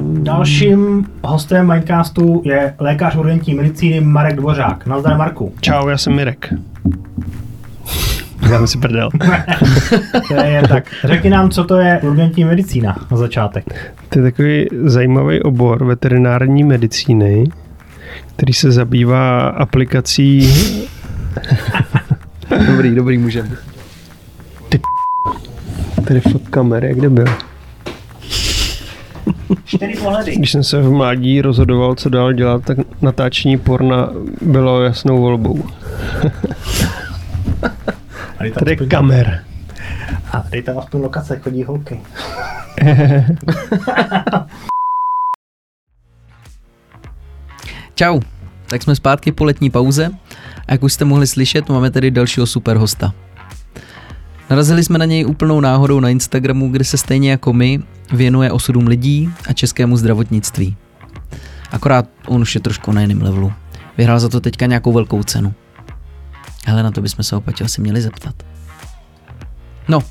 Dalším hostem Mindcastu je lékař urgentní medicíny Marek Dvořák. Nazdar Marku. Čau, já jsem Mirek. Dáme si prdel. to je tak. Řekni nám, co to je urgentní medicína na začátek. To je takový zajímavý obor veterinární medicíny, který se zabývá aplikací... dobrý, dobrý, můžeme. Ty Tady fot kamery, kde byl? Čtyři pohledy. Když jsem se v mládí rozhodoval, co dál dělat, tak natáčení porna bylo jasnou volbou. Tady je kamer. A tady tam aspoň lokace chodí holky. Čau, tak jsme zpátky po letní pauze a jak už jste mohli slyšet, máme tady dalšího super hosta. Narazili jsme na něj úplnou náhodou na Instagramu, kde se stejně jako my věnuje osudům lidí a českému zdravotnictví. Akorát on už je trošku na jiném levelu. Vyhrál za to teďka nějakou velkou cenu. Ale na to bychom se opět asi měli zeptat. No,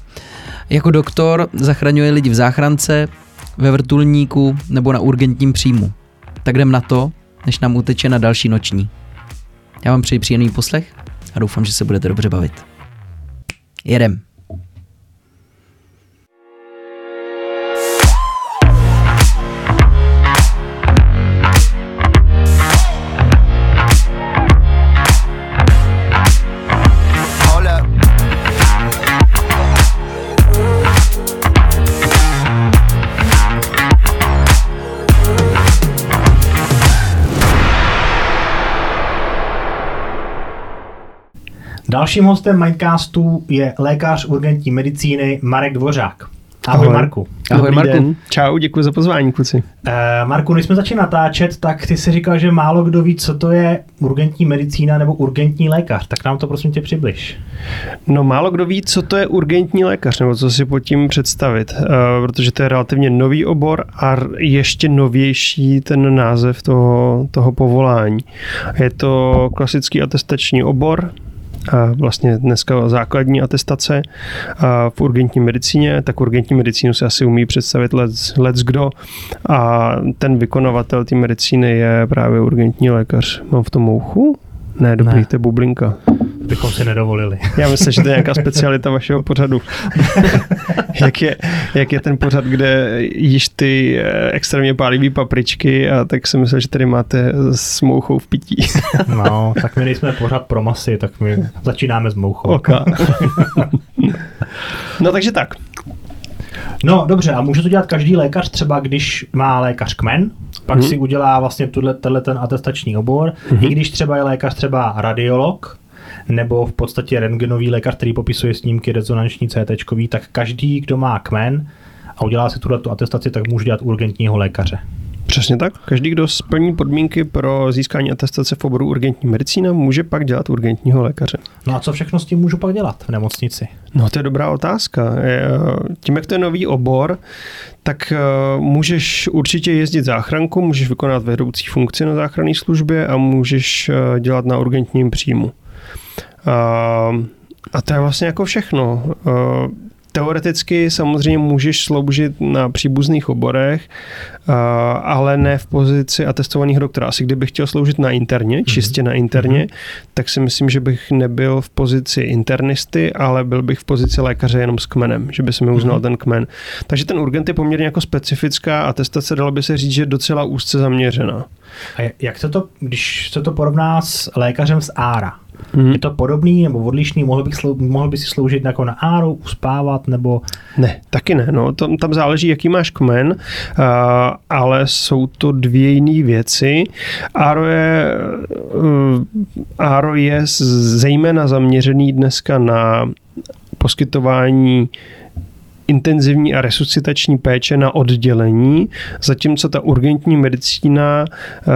jako doktor zachraňuje lidi v záchrance, ve vrtulníku nebo na urgentním příjmu. Tak jdem na to, než nám uteče na další noční. Já vám přeji příjemný poslech a doufám, že se budete dobře bavit. Jedem. Dalším hostem Mindcastu je lékař urgentní medicíny Marek Dvořák. Ahoj, Ahoj. Marku. Ahoj Dobrý Marku. Den. Čau, děkuji za pozvání, kluci. Uh, Marku, než jsme začali natáčet, tak ty si říkal, že málo kdo ví, co to je urgentní medicína nebo urgentní lékař. Tak nám to prosím tě přibliž. No málo kdo ví, co to je urgentní lékař, nebo co si pod tím představit, uh, protože to je relativně nový obor a ještě novější ten název toho, toho povolání. Je to klasický atestační obor, vlastně dneska základní atestace v urgentní medicíně, tak urgentní medicínu se asi umí představit let's, let's kdo a ten vykonavatel té medicíny je právě urgentní lékař. Mám v tom mouchu? Ne, dobrý, ne. to je bublinka bychom si nedovolili. Já myslím, že to je nějaká specialita vašeho pořadu. jak, je, jak je ten pořad, kde jíš ty eh, extrémně pálivý papričky a tak si myslím, že tady máte s mouchou v pití. no, tak my nejsme pořad pro masy, tak my začínáme s mouchou. Okay. no takže tak. No dobře, a může to dělat každý lékař třeba, když má lékař kmen, pak hmm. si udělá vlastně tuhle, tenhle ten atestační obor, hmm. i když třeba je lékař třeba radiolog, nebo v podstatě rentgenový lékař, který popisuje snímky rezonanční CT, tak každý, kdo má kmen a udělá si tuhle atestaci, tak může dělat urgentního lékaře. Přesně tak. Každý, kdo splní podmínky pro získání atestace v oboru urgentní medicína, může pak dělat urgentního lékaře. No a co všechno s tím můžu pak dělat v nemocnici? No to je dobrá otázka. Tím, jak to je nový obor, tak eh, můžeš určitě jezdit záchranku, můžeš vykonat vedoucí funkci na záchranné službě a můžeš eh, dělat na urgentním příjmu. A to je vlastně jako všechno. Teoreticky samozřejmě můžeš sloužit na příbuzných oborech, ale ne v pozici atestovaného doktora. Asi kdybych chtěl sloužit na interně, mm-hmm. čistě na interně, mm-hmm. tak si myslím, že bych nebyl v pozici internisty, ale byl bych v pozici lékaře jenom s kmenem, že by se mi uznal mm-hmm. ten kmen. Takže ten urgent je poměrně jako specifická atestace, dalo by se říct, že docela úzce zaměřená. A jak se to, když se to porovná s lékařem z ARA, Mm. Je to podobný nebo odlišný? Mohl, bych slou, mohl by si sloužit jako na áru, uspávat nebo... Ne, taky ne. No, tam, tam záleží, jaký máš kmen, uh, ale jsou to dvě jiné věci. Áro je, uh, áro je zejména zaměřený dneska na poskytování intenzivní a resuscitační péče na oddělení, zatímco ta urgentní medicína uh,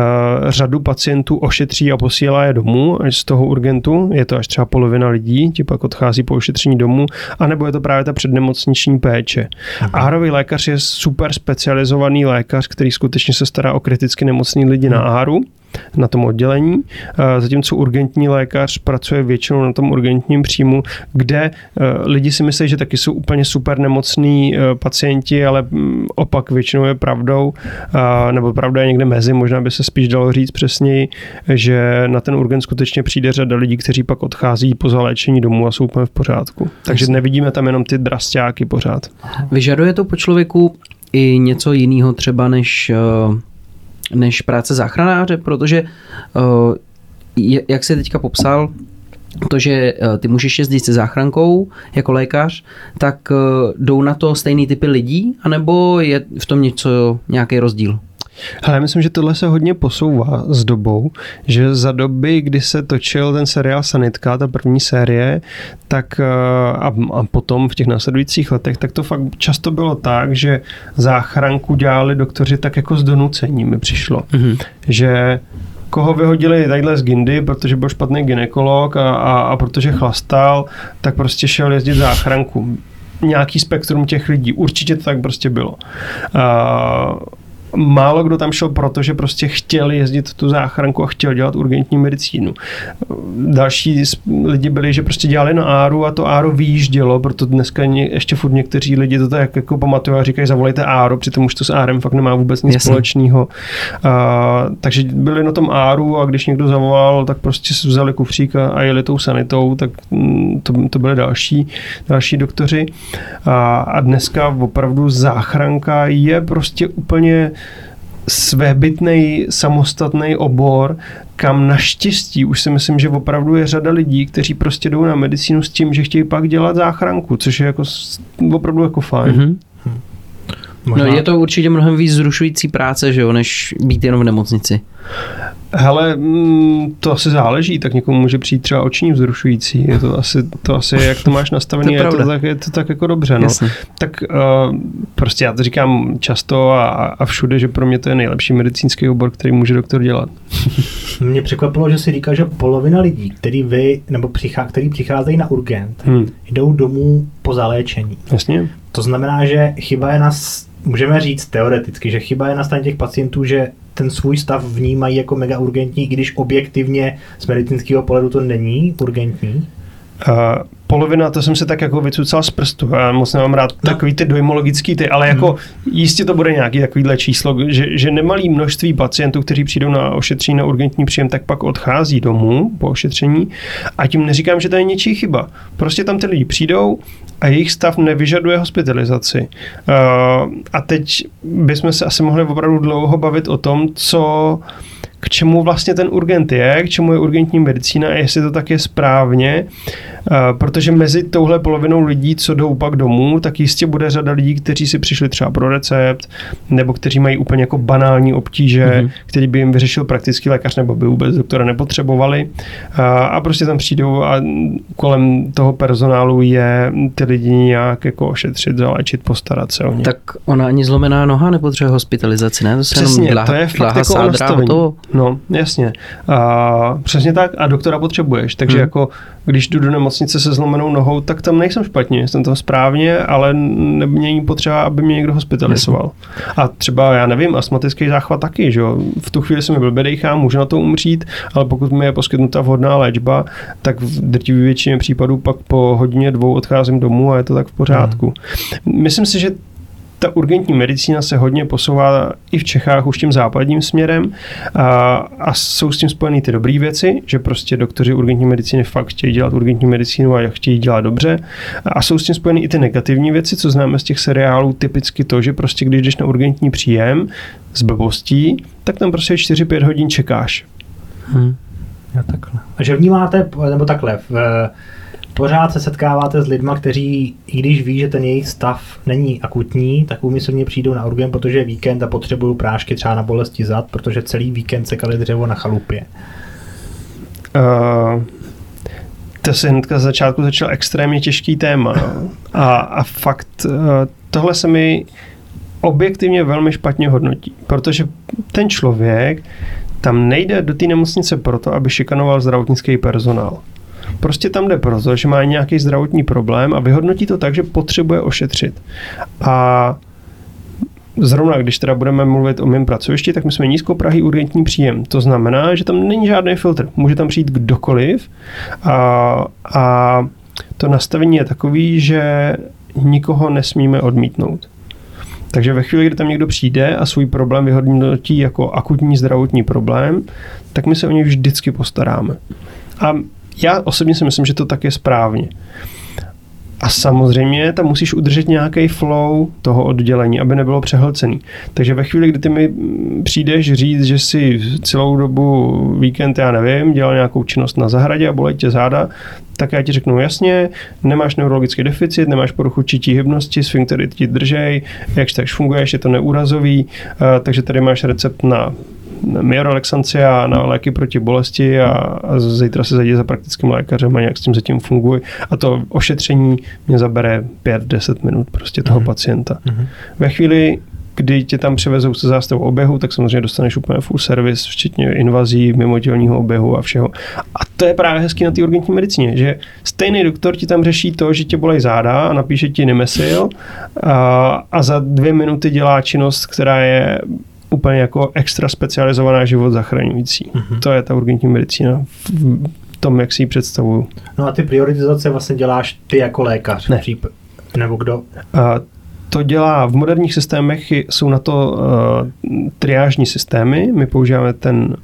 řadu pacientů ošetří a posílá je domů z toho urgentu, je to až třeba polovina lidí, ti pak odchází po ošetření domů, anebo je to právě ta přednemocniční péče. Mhm. Árový lékař je super specializovaný lékař, který skutečně se stará o kriticky nemocný lidi na mhm. Na tom oddělení, zatímco urgentní lékař pracuje většinou na tom urgentním příjmu, kde lidi si myslí, že taky jsou úplně super nemocní pacienti, ale mm, opak většinou je pravdou, nebo pravda je někde mezi, možná by se spíš dalo říct přesněji, že na ten urgent skutečně přijde řada lidí, kteří pak odchází po zaléčení domů a jsou úplně v pořádku. Takže nevidíme tam jenom ty drastáky pořád. Vyžaduje to po člověku i něco jiného třeba než, eh, než práce záchranáře, protože eh, jak se teďka popsal, to, že eh, ty můžeš jezdit se záchrankou jako lékař, tak jdou na to stejný typy lidí, anebo je v tom něco, nějaký rozdíl? Ale myslím, že tohle se hodně posouvá s dobou, že za doby, kdy se točil ten seriál Sanitka, ta první série, tak eh, a, a potom v těch následujících letech, tak to fakt často bylo tak, že záchranku dělali doktoři tak jako s donucením mi přišlo. Mm-hmm. Že koho vyhodili tadyhle z Gindy, protože byl špatný ginekolog a, a, a protože chlastal, tak prostě šel jezdit záchranku nějaký spektrum těch lidí. Určitě to tak prostě bylo. Uh, málo kdo tam šel, protože prostě chtěl jezdit tu záchranku a chtěl dělat urgentní medicínu. Další lidi byli, že prostě dělali na Áru a to Áro vyjíždělo, proto dneska ještě furt někteří lidi to tak jako pamatují a říkají, zavolejte Áro, přitom už to s Árem fakt nemá vůbec nic Jasně. společného. takže byli na tom Áru a když někdo zavolal, tak prostě si vzali kufřík a, a jeli tou sanitou, tak mm, to, to byly další, další doktoři. A, a dneska opravdu záchranka je prostě úplně svébytný samostatný obor, kam naštěstí už si myslím, že opravdu je řada lidí, kteří prostě jdou na medicínu s tím, že chtějí pak dělat záchranku, což je jako opravdu jako fajn. Mm-hmm. Možná... No je to určitě mnohem víc zrušující práce, že jo, než být jenom v nemocnici. Hele, mm, to asi záleží, tak někomu může přijít třeba oční vzrušující. Je to asi, to asi jak to máš nastavený, to je, to tak, je to tak jako dobře. No. Tak uh, prostě já to říkám často a, a všude, že pro mě to je nejlepší medicínský obor, který může doktor dělat. Mě překvapilo, že si říkal, že polovina lidí, který vy, nebo přichá, který přicházejí na urgent, hmm. jdou domů po zaléčení. Jasně. To znamená, že chyba je na můžeme říct teoreticky, že chyba je na straně těch pacientů, že ten svůj stav vnímají jako mega urgentní, i když objektivně z medicínského pohledu to není urgentní? Uh, polovina, to jsem se tak jako vycucal z prstu. Já moc nemám rád no. takový ty dojmologický ty, ale jako hmm. jistě to bude nějaký takovýhle číslo, že, že nemalý množství pacientů, kteří přijdou na ošetření na urgentní příjem, tak pak odchází domů po ošetření. A tím neříkám, že to je něčí chyba. Prostě tam ty lidi přijdou a jejich stav nevyžaduje hospitalizaci. Uh, a teď bychom se asi mohli opravdu dlouho bavit o tom, co k čemu vlastně ten urgent je, k čemu je urgentní medicína a jestli to tak je správně, protože mezi touhle polovinou lidí, co jdou pak domů, tak jistě bude řada lidí, kteří si přišli třeba pro recept, nebo kteří mají úplně jako banální obtíže, mm-hmm. který by jim vyřešil praktický lékař, nebo by vůbec doktora nepotřebovali. A prostě tam přijdou a kolem toho personálu je ty lidi nějak jako ošetřit, zaléčit, postarat se o ně. Tak ona ani zlomená noha nepotřebuje hospitalizaci, ne? To se Přesně, jenom to je fakt jako to... No, jasně. A, přesně tak a doktora potřebuješ, takže hmm. jako když jdu do nemocnice se zlomenou nohou, tak tam nejsem špatně, jsem tam správně, ale není potřeba, aby mě někdo hospitalizoval. A třeba, já nevím, astmatický záchvat taky, že jo? V tu chvíli se mi blbě dejchá, můžu na to umřít, ale pokud mi je poskytnuta vhodná léčba, tak v drtivé většině případů pak po hodině dvou odcházím domů a je to tak v pořádku. Hmm. Myslím si, že ta urgentní medicína se hodně posouvá i v Čechách už tím západním směrem a, a jsou s tím spojeny ty dobré věci, že prostě doktoři urgentní medicíny fakt chtějí dělat urgentní medicínu a chtějí dělat dobře. A jsou s tím spojeny i ty negativní věci, co známe z těch seriálů, typicky to, že prostě když jdeš na urgentní příjem s blbostí, tak tam prostě 4-5 hodin čekáš. Hmm. Já takhle. A že vnímáte, nebo takhle, v, pořád se setkáváte s lidmi, kteří, i když ví, že ten jejich stav není akutní, tak úmyslně přijdou na urgen, protože je víkend a potřebují prášky třeba na bolesti zad, protože celý víkend sekali dřevo na chalupě. Uh, to se hnedka z začátku začal extrémně těžký téma. No. A, a fakt, uh, tohle se mi objektivně velmi špatně hodnotí, protože ten člověk tam nejde do té nemocnice proto, aby šikanoval zdravotnický personál. Prostě tam jde proto, že má nějaký zdravotní problém a vyhodnotí to tak, že potřebuje ošetřit. A zrovna když teda budeme mluvit o mém pracovišti, tak my jsme nízkoprahý urgentní příjem. To znamená, že tam není žádný filtr. Může tam přijít kdokoliv a, a to nastavení je takový, že nikoho nesmíme odmítnout. Takže ve chvíli, kdy tam někdo přijde a svůj problém vyhodnotí jako akutní zdravotní problém, tak my se o něj vždycky postaráme. A já osobně si myslím, že to tak je správně. A samozřejmě tam musíš udržet nějaký flow toho oddělení, aby nebylo přehlcený. Takže ve chvíli, kdy ty mi přijdeš říct, že si celou dobu víkend, já nevím, dělal nějakou činnost na zahradě a bolej tě záda, tak já ti řeknu jasně, nemáš neurologický deficit, nemáš poruchu čítí hybnosti, sfinktery ti držej, jakž tak funguješ, je to neúrazový, eh, takže tady máš recept na myorelaxanci a na léky proti bolesti a, a zítra se zajdi za praktickým lékařem a nějak s tím zatím funguje. A to ošetření mě zabere 5-10 minut prostě toho mm-hmm. pacienta. Mm-hmm. Ve chvíli, kdy tě tam přivezou se zástavou oběhu, tak samozřejmě dostaneš úplně full service, včetně invazí, mimodělního oběhu a všeho. A to je právě hezký na té urgentní medicíně, že stejný doktor ti tam řeší to, že tě bolej záda a napíše ti Nemesil a, a za dvě minuty dělá činnost, která je úplně jako extra specializovaná život zachraňující. Mm-hmm. To je ta urgentní medicína v tom, jak si ji představuju. No a ty prioritizace vlastně děláš ty jako lékař? Ne. Nebo kdo? A to dělá, v moderních systémech jsou na to uh, triážní systémy, my používáme ten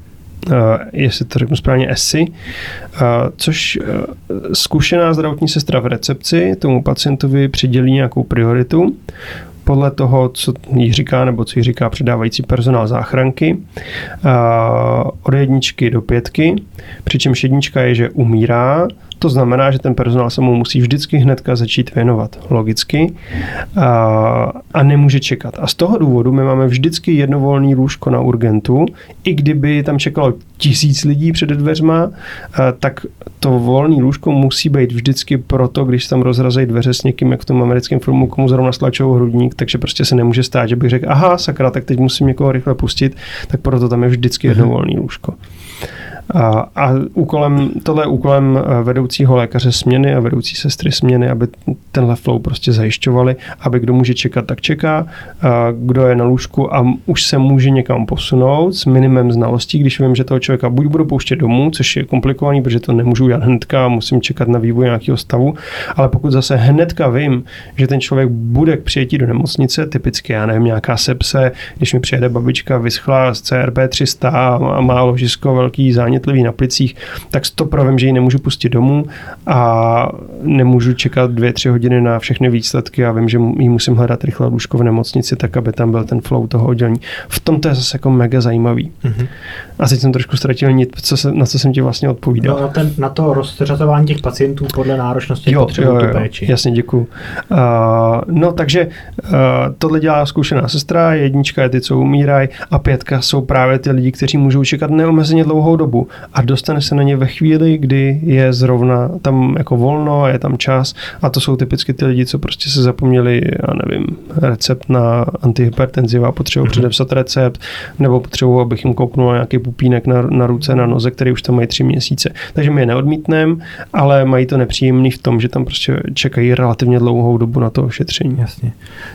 Uh, jestli to řeknu správně, ESI, uh, což uh, zkušená zdravotní sestra v recepci tomu pacientovi přidělí nějakou prioritu podle toho, co jí říká nebo co jí říká předávající personál záchranky, od jedničky do pětky, přičemž jednička je, že umírá, to znamená, že ten personál se mu musí vždycky hnedka začít věnovat, logicky, a, a nemůže čekat. A z toho důvodu my máme vždycky jednovolný lůžko na urgentu, i kdyby tam čekalo tisíc lidí před dveřma, a, tak to volné lůžko musí být vždycky proto, když tam rozrazejí dveře s někým, jak v tom americkém filmu, komu zrovna stlačou hrudník, takže prostě se nemůže stát, že bych řekl, aha, sakra, tak teď musím někoho rychle pustit, tak proto tam je vždycky mhm. jednovolný lůžko. A, a úkolem, tohle je úkolem eh, vedoucího lékaře směny a vedoucí sestry směny, aby tenhle flow prostě zajišťovali, aby kdo může čekat, tak čeká, a kdo je na lůžku a už se může někam posunout s minimem znalostí, když vím, že toho člověka buď budu pouštět domů, což je komplikovaný, protože to nemůžu udělat hnedka, musím čekat na vývoj nějakého stavu, ale pokud zase hnedka vím, že ten člověk bude k přijetí do nemocnice, typicky, já nevím, nějaká sepse, když mi přijede babička vyschla z CRP 300 a má ložisko velký zánět zánětlivý na plicích, tak to pravím, že ji nemůžu pustit domů a nemůžu čekat dvě, tři hodiny na všechny výsledky a vím, že ji musím hledat rychle lůžko v nemocnici, tak aby tam byl ten flow toho oddělení. V tom to je zase jako mega zajímavý. Mm-hmm. A teď jsem trošku ztratil nit, co se, na co jsem ti vlastně odpovídal. No, na, ten, na to rozřazování těch pacientů podle náročnosti jo, jo, jo, péči. Jasně, děkuji. Uh, no, takže uh, tohle dělá zkušená sestra, jednička je ty, co umírají a pětka jsou právě ty lidi, kteří můžou čekat neomezeně dlouhou dobu a dostane se na ně ve chvíli, kdy je zrovna tam jako volno a je tam čas a to jsou typicky ty lidi, co prostě se zapomněli, já nevím, recept na antihypertenziva, potřebují mm-hmm. předepsat recept nebo potřebují, abych jim koupnul nějaký pupínek na, na ruce, na noze, který už tam mají tři měsíce. Takže my je neodmítneme, ale mají to nepříjemný v tom, že tam prostě čekají relativně dlouhou dobu na to ošetření. Jasně.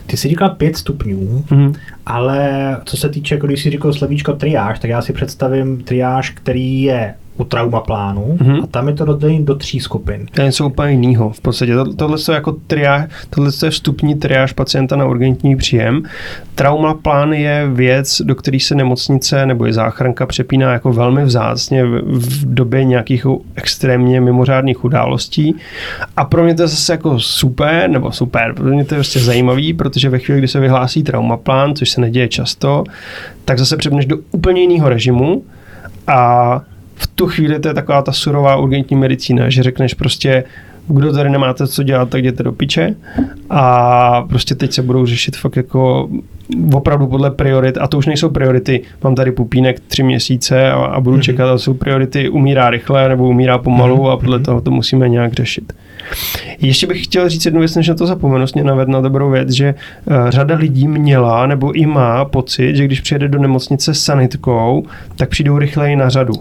Ty jsi říkal pět stupňů, mm-hmm. ale co se týče, jako když jsi říkal slovíčko triáž, tak já si představím triáž, který je u trauma plánu mm-hmm. a tam je to rozdělené do tří skupin. To je něco úplně jiného. V podstatě to, tohle je jako triáž, tohle je vstupní triáž pacienta na urgentní příjem. Trauma plán je věc, do které se nemocnice nebo je záchranka přepíná jako velmi vzácně v, v době nějakých extrémně mimořádných událostí. A pro mě to je zase jako super, nebo super, pro mě to je prostě zajímavý, protože ve chvíli, kdy se vyhlásí trauma plán, což se neděje často, tak zase přepneš do úplně jiného režimu a v tu chvíli to je taková ta surová urgentní medicína, že řekneš prostě, kdo tady nemáte co dělat, tak jděte do piče a prostě teď se budou řešit fakt jako opravdu podle priorit a to už nejsou priority, mám tady pupínek tři měsíce a, a budu mm-hmm. čekat, a jsou priority umírá rychle nebo umírá pomalu mm-hmm. a podle mhm. toho to musíme nějak řešit. Ještě bych chtěl říct jednu věc, než na to zapomenu, mě naved na dobrou věc, že uh, řada lidí měla nebo i má pocit, že když přijede do nemocnice s sanitkou, tak přijdou rychleji na řadu.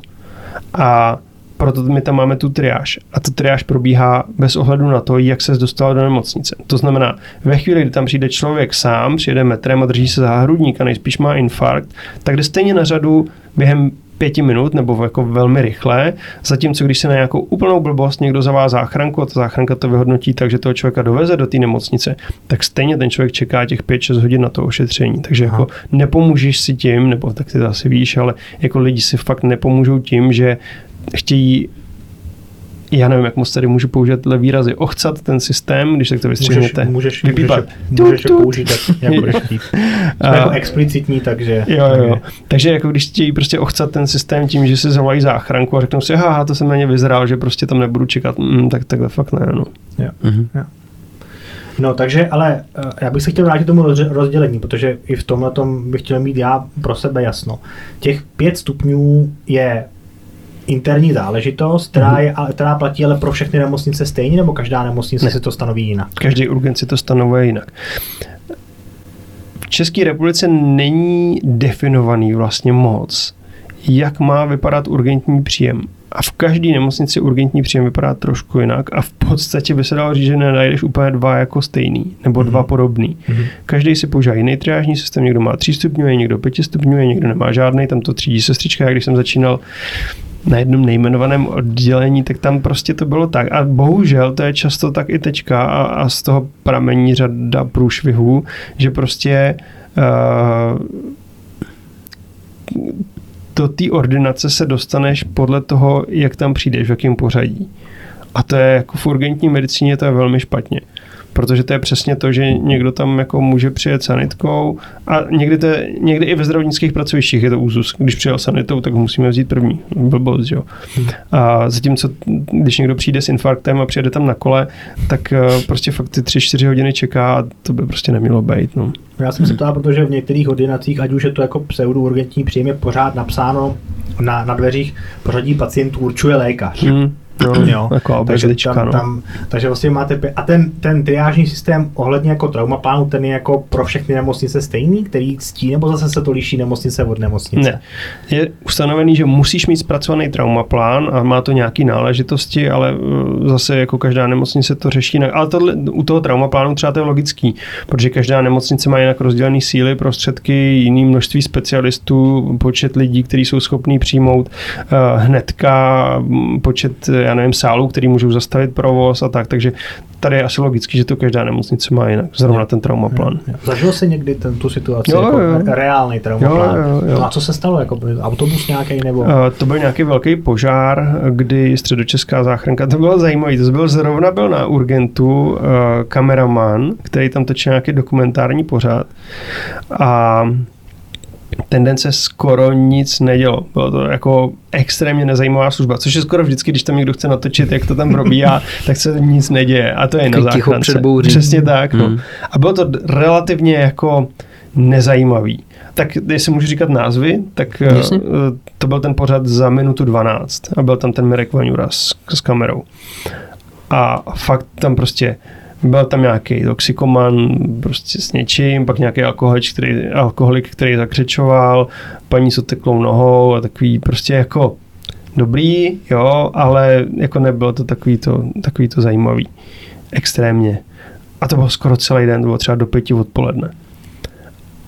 A proto my tam máme tu triáž. A ta triáž probíhá bez ohledu na to, jak se dostal do nemocnice. To znamená, ve chvíli, kdy tam přijde člověk sám, přijede metrem a drží se za hrudník a nejspíš má infarkt, tak jde stejně na řadu během pěti minut nebo jako velmi rychle, zatímco když se na nějakou úplnou blbost někdo zavá záchranku a ta záchranka to vyhodnotí tak, že toho člověka doveze do té nemocnice, tak stejně ten člověk čeká těch 5-6 hodin na to ošetření. Takže Aha. jako nepomůžeš si tím, nebo tak ty to asi víš, ale jako lidi si fakt nepomůžou tím, že chtějí já nevím, jak moc tady můžu použít tyhle výrazy, ochcat ten systém, když tak to vystřihnete. Můžeš, můžeš, můžeš, můžeš to použít, jak, jak budeš chtít. Jsme jako explicitní, takže... Jo, jo. Takže jako když chtějí prostě ochcat ten systém tím, že si zavolají záchranku a řeknou si, haha, to jsem na ně vyzrál, že prostě tam nebudu čekat, mm, tak takhle fakt ne, no. Jo. Mm-hmm. jo. No, takže, ale eh, já bych se chtěl vrátit tomu rozdělení, protože i v tomhle tom bych chtěl mít já pro sebe jasno. Těch pět stupňů je interní záležitost, která, je, která platí ale pro všechny nemocnice stejně, nebo každá nemocnice ne. si to stanoví jinak? Každý urgent si to stanovuje jinak. V České republice není definovaný vlastně moc, jak má vypadat urgentní příjem. A v každé nemocnici urgentní příjem vypadá trošku jinak a v podstatě by se dalo říct, že nenajdeš úplně dva jako stejný nebo mm-hmm. dva podobný. Mm-hmm. Každý si používá jiný triážní systém, někdo má tří stupňů, někdo pěti stupňů, někdo nemá žádný, tam to třídí sestřička, jak když jsem začínal na jednom nejmenovaném oddělení, tak tam prostě to bylo tak. A bohužel to je často tak i tečka a, a z toho pramení řada průšvihů, že prostě uh, do té ordinace se dostaneš podle toho, jak tam přijdeš, v jakém pořadí. A to je jako v urgentní medicíně to je velmi špatně protože to je přesně to, že někdo tam jako může přijet sanitkou a někdy, to je, někdy i ve zdravotnických pracovištích je to úzus. Když přijel sanitou, tak ho musíme vzít první. Blbost, jo. Hmm. A zatímco, když někdo přijde s infarktem a přijede tam na kole, tak eh, prostě fakt ty 3-4 hodiny čeká a to by prostě nemělo být. No. Já jsem se ptal, protože v některých ordinacích, ať už je to jako pseudourgentní příjem, je pořád napsáno na, na dveřích pořadí pacientů určuje lékař. Hmm. No, jo, jako takže, tam, no. tam, takže vlastně máte, a ten, ten triážní systém ohledně jako traumaplánu, ten je jako pro všechny nemocnice stejný, který ctí, nebo zase se to liší nemocnice od nemocnice? Ne. Je ustanovený, že musíš mít zpracovaný traumaplán a má to nějaké náležitosti, ale uh, zase jako každá nemocnice to řeší. Ale tohle, u toho traumaplánu třeba to je logický, protože každá nemocnice má jinak rozdělené síly, prostředky, jiný množství specialistů, počet lidí, kteří jsou schopní přijmout uh, hnedka, počet já nevím, sálů, který můžou zastavit provoz a tak, takže tady je asi logicky, že to každá nemocnice má jinak, zrovna ten traumaplán. Zažil jsi někdy ten, tu situaci, jo, jako jo. reálný traumaplán? Jo, jo, jo. No a co se stalo, jako autobus nějaký nebo? Uh, to byl nějaký velký požár, kdy středočeská záchranka, to bylo zajímavé, to byl zrovna byl na urgentu uh, kameraman, který tam točil nějaký dokumentární pořád a ten den se skoro nic nedělo. Bylo to jako extrémně nezajímavá služba, což je skoro vždycky, když tam někdo chce natočit, jak to tam probíhá, tak se nic neděje. A to je na záchrance. Přesně tak. No. Hmm. A bylo to relativně jako nezajímavý. Tak jestli můžu říkat názvy, tak Jasně. Eh, to byl ten pořad za minutu 12 a byl tam ten Mirek Vaňura s, s kamerou. A fakt tam prostě byl tam nějaký toxikoman prostě s něčím, pak nějaký alkoholik, který, alkoholik, který zakřečoval, paní s oteklou nohou a takový prostě jako dobrý, jo, ale jako nebylo to takový to, takový to zajímavý. Extrémně. A to bylo skoro celý den, to bylo třeba do pěti odpoledne.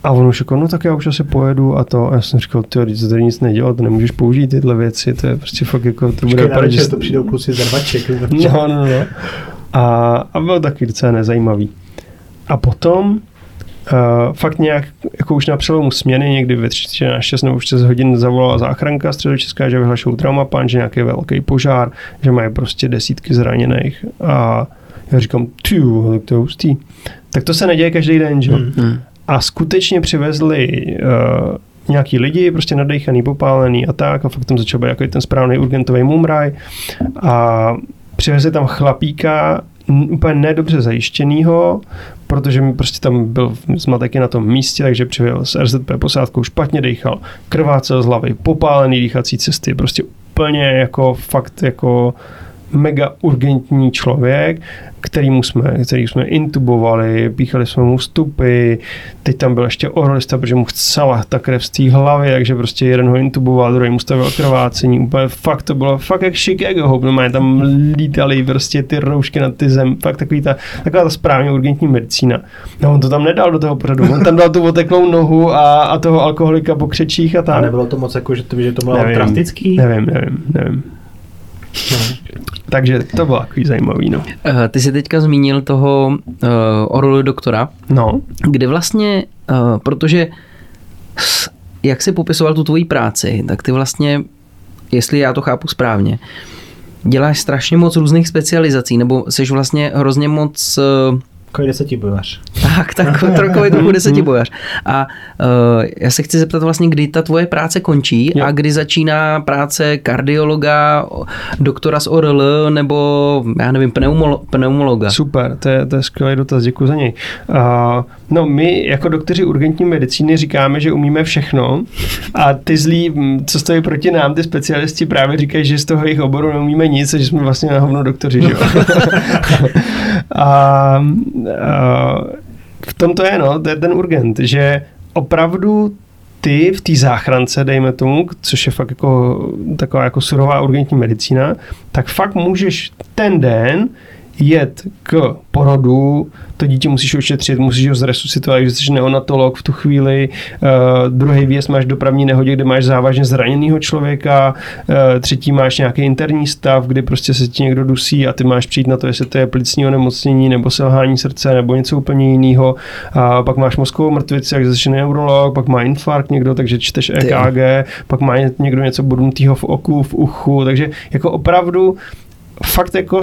A on už jako, no tak já už asi pojedu a to. A já jsem říkal, ty to tady nic nedělá, to nemůžeš použít tyhle věci, to je prostě fakt jako, to bude vypadat, že... to přijdou kluci z rvaček. No, no, no. A, a byl taky docela nezajímavý. A potom uh, fakt nějak, jako už na přelomu směny, někdy ve 3 na 6 nebo 6 hodin zavolala záchranka středočeská, že vyhlašou traumapán, že nějaký velký požár, že mají prostě desítky zraněných. A já říkám, ty, tak to je hustý. Tak to se neděje každý den, že? Mm-hmm. A skutečně přivezli uh, nějaký lidi, prostě nadejchaný, popálený a tak a fakt tam začal být jako ten správný urgentový mumraj a přivezli tam chlapíka, úplně nedobře zajištěnýho, protože mi prostě tam byl zmatek na tom místě, takže přijel s RZP posádkou, špatně dechal, krvácel z hlavy, popálený dýchací cesty, prostě úplně jako fakt jako mega urgentní člověk, kterýmu jsme, který jsme intubovali, píchali jsme mu vstupy, teď tam byl ještě orlista, protože mu chcela ta krev z té hlavy, takže prostě jeden ho intuboval, druhý mu stavil krvácení, úplně fakt to bylo fakt jak Chicago, no, tam lítali prostě ty roušky na ty zem, fakt takový ta, taková ta správně urgentní medicína. No on to tam nedal do toho pořadu, on tam dal tu oteklou nohu a, a toho alkoholika po křečích a tak. A nebylo to moc jako, že to, že to bylo nevím, drastický? Nevím, nevím, nevím. No. Takže to bylo takový zajímavý. No. Uh, ty jsi teďka zmínil toho uh, eh, Orolu doktora, no. kde vlastně, uh, protože jak jsi popisoval tu tvoji práci, tak ty vlastně, jestli já to chápu správně, děláš strašně moc různých specializací, nebo jsi vlastně hrozně moc uh, Takový desetibojař. Tak, tak takový trochu desetibojař. A uh, já se chci zeptat vlastně, kdy ta tvoje práce končí jo. a kdy začíná práce kardiologa, doktora z ORL nebo, já nevím, pneumolo- pneumologa. Super, to je, to je skvělý dotaz, děkuji za něj. Uh, no my jako doktoři urgentní medicíny říkáme, že umíme všechno a ty zlí, co stojí proti nám, ty specialisti právě říkají, že z toho jejich oboru neumíme nic a že jsme vlastně na hovno doktoři, že jo? a v tom to je, no, to je ten urgent, že opravdu ty v té záchrance, dejme tomu, což je fakt jako taková jako surová urgentní medicína, tak fakt můžeš ten den jet k porodu, to dítě musíš ošetřit, musíš ho zresuscitovat, když jsi neonatolog v tu chvíli, uh, druhý věc máš dopravní nehodě, kde máš závažně zraněného člověka, uh, třetí máš nějaký interní stav, kdy prostě se ti někdo dusí a ty máš přijít na to, jestli to je plicní onemocnění nebo selhání srdce nebo něco úplně jiného. A pak máš mozkovou mrtvici, jak začne neurolog, pak má infarkt někdo, takže čteš EKG, pak má někdo něco bodnutého v oku, v uchu, takže jako opravdu fakt jako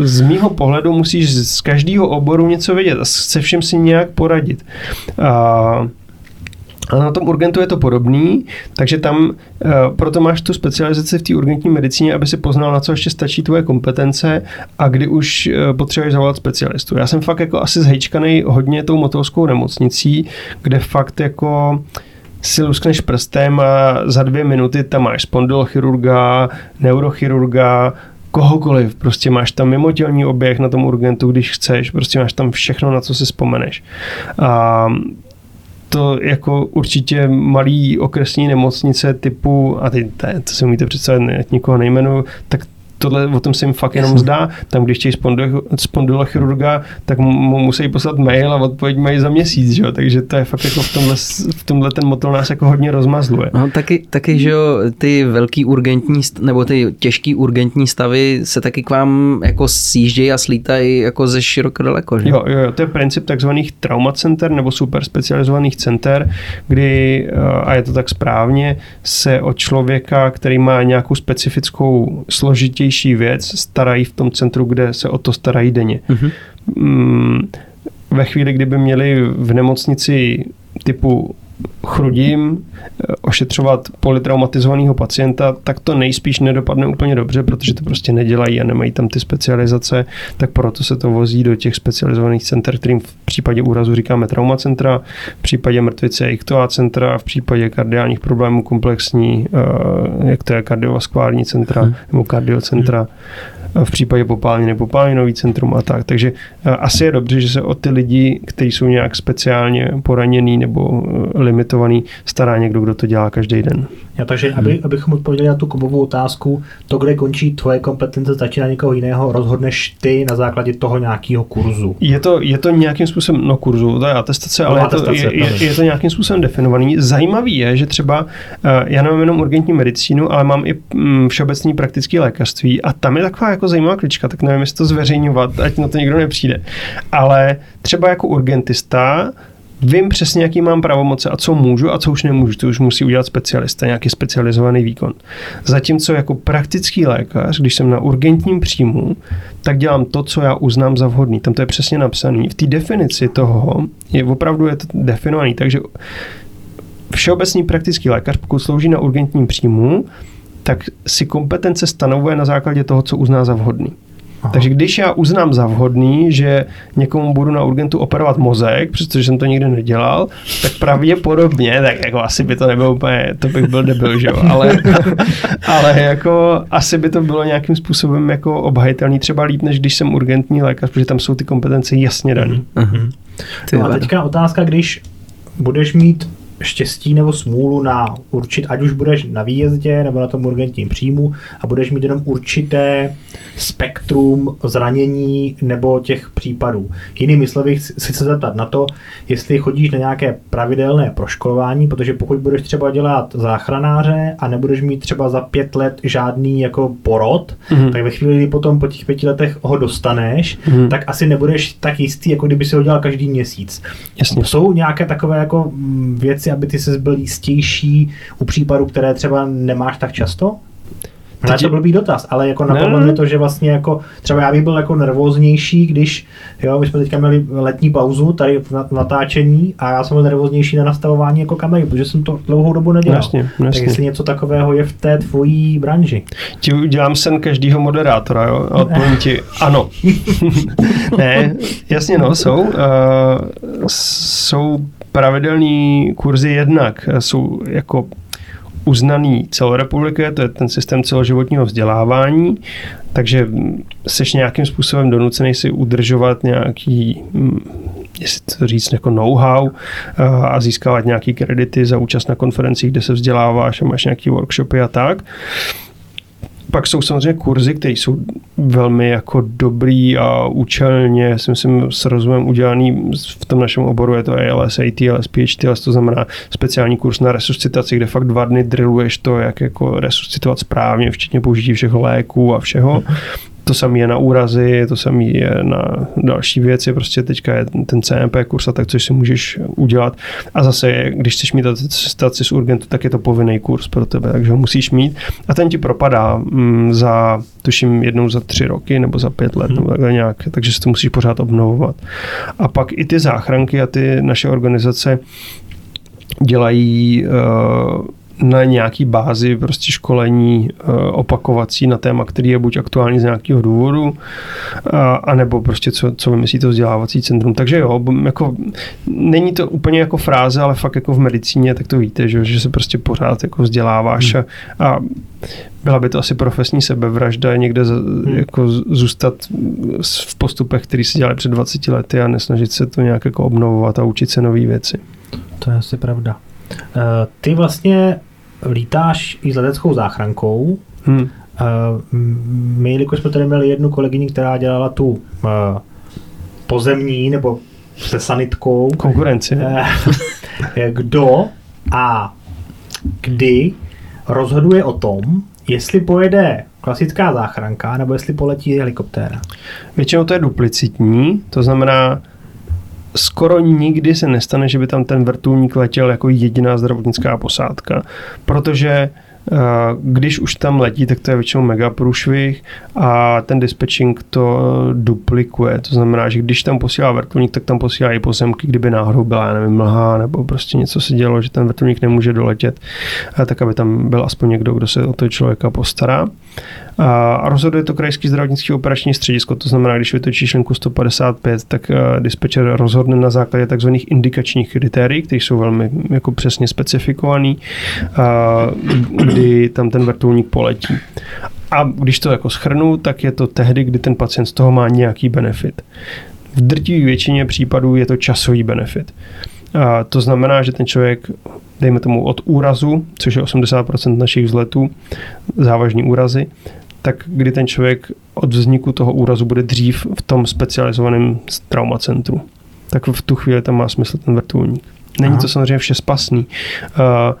z, mýho pohledu musíš z každého oboru něco vědět a se všem si nějak poradit. A, a na tom urgentu je to podobný, takže tam uh, proto máš tu specializaci v té urgentní medicíně, aby si poznal, na co ještě stačí tvoje kompetence a kdy už uh, potřebuješ zavolat specialistu. Já jsem fakt jako asi zhejčkaný hodně tou motovskou nemocnicí, kde fakt jako si luskneš prstem a za dvě minuty tam máš spondylochirurga, neurochirurga, kohokoliv, prostě máš tam mimotělní oběh na tom urgentu, když chceš, prostě máš tam všechno, na co si vzpomeneš. A to jako určitě malý okresní nemocnice typu, a to, to si umíte představit, nikoho nejmenu, tak tohle o tom se jim fakt jenom zdá. Tam, když chtějí chirurga, tak mu musí poslat mail a odpověď mají za měsíc, že jo? takže to je fakt jako v tomhle, v tomhle ten motor nás jako hodně rozmazluje. No taky, taky že jo, ty velký urgentní, nebo ty těžký urgentní stavy se taky k vám jako sjíždějí a slítají jako ze široko daleko, že? Jo, jo, jo, to je princip takzvaných traumacenter nebo super specializovaných center, kdy, eh, a je to tak správně, se od člověka, který má nějakou specifickou složitější nejnovější věc starají v tom centru, kde se o to starají denně. Mm-hmm. Ve chvíli, kdyby měli v nemocnici typu chrudím, eh, ošetřovat polytraumatizovaného pacienta, tak to nejspíš nedopadne úplně dobře, protože to prostě nedělají a nemají tam ty specializace, tak proto se to vozí do těch specializovaných center, kterým v případě úrazu říkáme traumacentra, v případě mrtvice iktoa centra, v případě kardiálních problémů komplexní, eh, jak to je kardiovaskulární centra hmm. nebo kardiocentra. Hmm v případě popálení nebo popálenový centrum a tak. Takže eh, asi je dobře, že se o ty lidi, kteří jsou nějak speciálně poraněný nebo eh, limitovaný, stará někdo, kdo to dělá každý den. Ja, takže aby, abychom odpověděli na tu kovovou otázku, to, kde končí tvoje kompetence, začíná někoho jiného, rozhodneš ty na základě toho nějakého kurzu. Je to, je to nějakým způsobem, no kurzu, to je atestace, ale no, atestace, je, to, je, je, je to nějakým způsobem definovaný. Zajímavý je, že třeba eh, já nemám jenom urgentní medicínu, ale mám i mm, všeobecný praktický lékařství a tam je taková jako zajímavá klička, tak nevím, jestli to zveřejňovat, ať na to někdo nepřijde. Ale třeba jako urgentista vím přesně, jaký mám pravomoce a co můžu a co už nemůžu. To už musí udělat specialista, nějaký specializovaný výkon. Zatímco jako praktický lékař, když jsem na urgentním příjmu, tak dělám to, co já uznám za vhodný. Tam to je přesně napsané. V té definici toho je opravdu je to definovaný. Takže všeobecný praktický lékař, pokud slouží na urgentním příjmu, tak si kompetence stanovuje na základě toho, co uzná za vhodný. Aha. Takže když já uznám za vhodný, že někomu budu na urgentu operovat mozek, přestože jsem to nikdy nedělal, tak pravděpodobně, tak jako asi by to nebylo úplně, to bych byl debil, že jo, ale, ale jako asi by to bylo nějakým způsobem jako obhajitelný třeba líp, než když jsem urgentní lékař, protože tam jsou ty kompetence jasně dané. Uh-huh. No a teďka otázka, když budeš mít štěstí nebo smůlu na určit, ať už budeš na výjezdě nebo na tom urgentním příjmu a budeš mít jenom určité spektrum zranění nebo těch případů. Jinými slovy, chci se zeptat na to, jestli chodíš na nějaké pravidelné proškolování, protože pokud budeš třeba dělat záchranáře a nebudeš mít třeba za pět let žádný jako porod, mm-hmm. tak ve chvíli, kdy potom po těch pěti letech ho dostaneš, mm-hmm. tak asi nebudeš tak jistý, jako kdyby si ho dělal každý měsíc. Jasně. Jsou nějaké takové jako mm, věci, aby ty se byl jistější u případů, které třeba nemáš tak často? Ale to blbý dotaz, ale jako napadlo mě to, že vlastně jako, třeba já bych byl jako nervóznější, když, jo, my jsme teďka měli letní pauzu tady v natáčení a já jsem byl nervóznější na nastavování jako kamery, protože jsem to dlouhou dobu nedělal. Jasně, jasně. Tak jestli něco takového je v té tvojí branži. Ti udělám sen každého moderátora, jo, a odpovím ti ano. ne, jasně no, jsou, uh, jsou pravidelný kurzy jednak, jsou jako uznaný celorepubliky, to je ten systém celoživotního vzdělávání, takže jsi nějakým způsobem donucený si udržovat nějaký, hm, jestli to říct, jako know-how eh, a získávat nějaký kredity za účast na konferencích, kde se vzděláváš a máš nějaký workshopy a tak. Pak jsou samozřejmě kurzy, které jsou velmi jako dobrý a účelně, si myslím, s rozumem udělaný v tom našem oboru, je to ALS, ATLS, PHTLS, to znamená speciální kurz na resuscitaci, kde fakt dva dny drilluješ to, jak jako resuscitovat správně, včetně použití všech léků a všeho. To samé je na úrazy, to samé je na další věci, prostě teďka je ten CMP kurz a tak, což si můžeš udělat. A zase, když chceš mít staci z urgentu, tak je to povinný kurz pro tebe, takže ho musíš mít. A ten ti propadá mm, za, tuším, jednou za tři roky nebo za pět let, hmm. nebo takhle nějak, takže si to musíš pořád obnovovat. A pak i ty záchranky a ty naše organizace dělají uh, na nějaký bázi prostě školení uh, opakovací na téma, který je buď aktuální z nějakého důvodu, uh, anebo prostě co, co vymyslí to vzdělávací centrum. Takže jo, jako není to úplně jako fráze, ale fakt jako v medicíně, tak to víte, že, že se prostě pořád jako vzděláváš hmm. a, a byla by to asi profesní sebevražda někde z, hmm. jako zůstat v postupech, které se dělali před 20 lety a nesnažit se to nějak jako obnovovat a učit se nové věci. To je asi pravda. Uh, ty vlastně lítáš i s leteckou záchrankou. Hmm. Uh, my, jelikož jsme tady měli jednu kolegyni, která dělala tu uh, pozemní nebo se sanitkou. Konkurenci. Uh, kdo a kdy rozhoduje o tom, jestli pojede klasická záchranka nebo jestli poletí helikoptéra? Většinou to je duplicitní, to znamená, skoro nikdy se nestane, že by tam ten vrtulník letěl jako jediná zdravotnická posádka, protože Eh, když už tam letí, tak to je většinou mega průšvih a ten dispatching to duplikuje. To znamená, že když tam posílá vrtulník, tak tam posílá i pozemky, kdyby náhodou byla, já nevím, mlha nebo prostě něco se dělo, že ten vrtulník nemůže doletět, eh, tak aby tam byl aspoň někdo, kdo se o toho člověka postará. A rozhoduje to krajský zdravotnický operační středisko, to znamená, když vytočíš linku 155, tak uh, dispečer rozhodne na základě tzv. indikačních kritérií, které jsou velmi jako přesně specifikovaný, uh, kdy tam ten vrtulník poletí. A když to jako schrnu, tak je to tehdy, kdy ten pacient z toho má nějaký benefit. V drtivé většině případů je to časový benefit. A to znamená, že ten člověk, dejme tomu od úrazu, což je 80% našich vzletů, závažní úrazy, tak kdy ten člověk od vzniku toho úrazu bude dřív v tom specializovaném traumacentru. Tak v tu chvíli tam má smysl ten vrtulník. Není Aha. to samozřejmě vše spasný. Uh,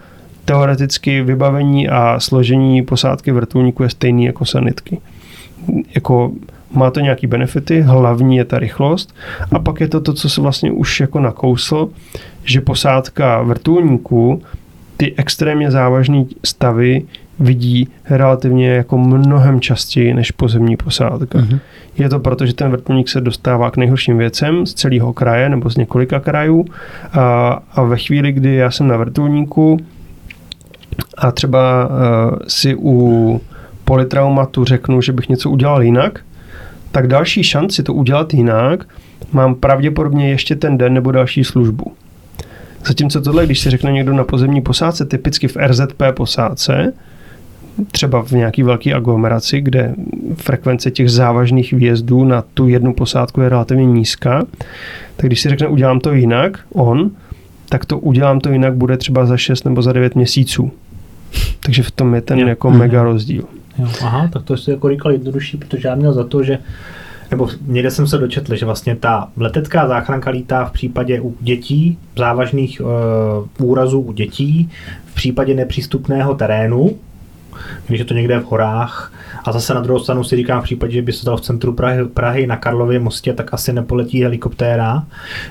teoreticky vybavení a složení posádky vrtulníku je stejný jako sanitky. Jako má to nějaký benefity, hlavní je ta rychlost a pak je to to, co se vlastně už jako nakousl, že posádka vrtulníku ty extrémně závažné stavy vidí relativně jako mnohem častěji než pozemní posádka. Uh-huh. Je to proto, že ten vrtulník se dostává k nejhorším věcem z celého kraje nebo z několika krajů a, a ve chvíli, kdy já jsem na vrtulníku a třeba uh, si u politraumatu řeknu, že bych něco udělal jinak, tak další šanci to udělat jinak mám pravděpodobně ještě ten den nebo další službu. Zatímco tohle, když si řekne někdo na pozemní posádce, typicky v RZP posádce, třeba v nějaký velké aglomeraci, kde frekvence těch závažných výjezdů na tu jednu posádku je relativně nízká, tak když si řekne udělám to jinak, on, tak to udělám to jinak bude třeba za 6 nebo za 9 měsíců. Takže v tom je ten Jo. jako Mhm. mega rozdíl. Jo, aha, tak to je jako říkal jednodušší, protože já měl za to, že nebo někde jsem se dočetl, že vlastně ta letecká záchranka lítá v případě u dětí, závažných uh, úrazů u dětí, v případě nepřístupného terénu, když je to někde v horách. A zase na druhou stranu si říkám, v případě, že by se dal v centru Prahy, Prahy na Karlově mostě, tak asi nepoletí helikoptéra,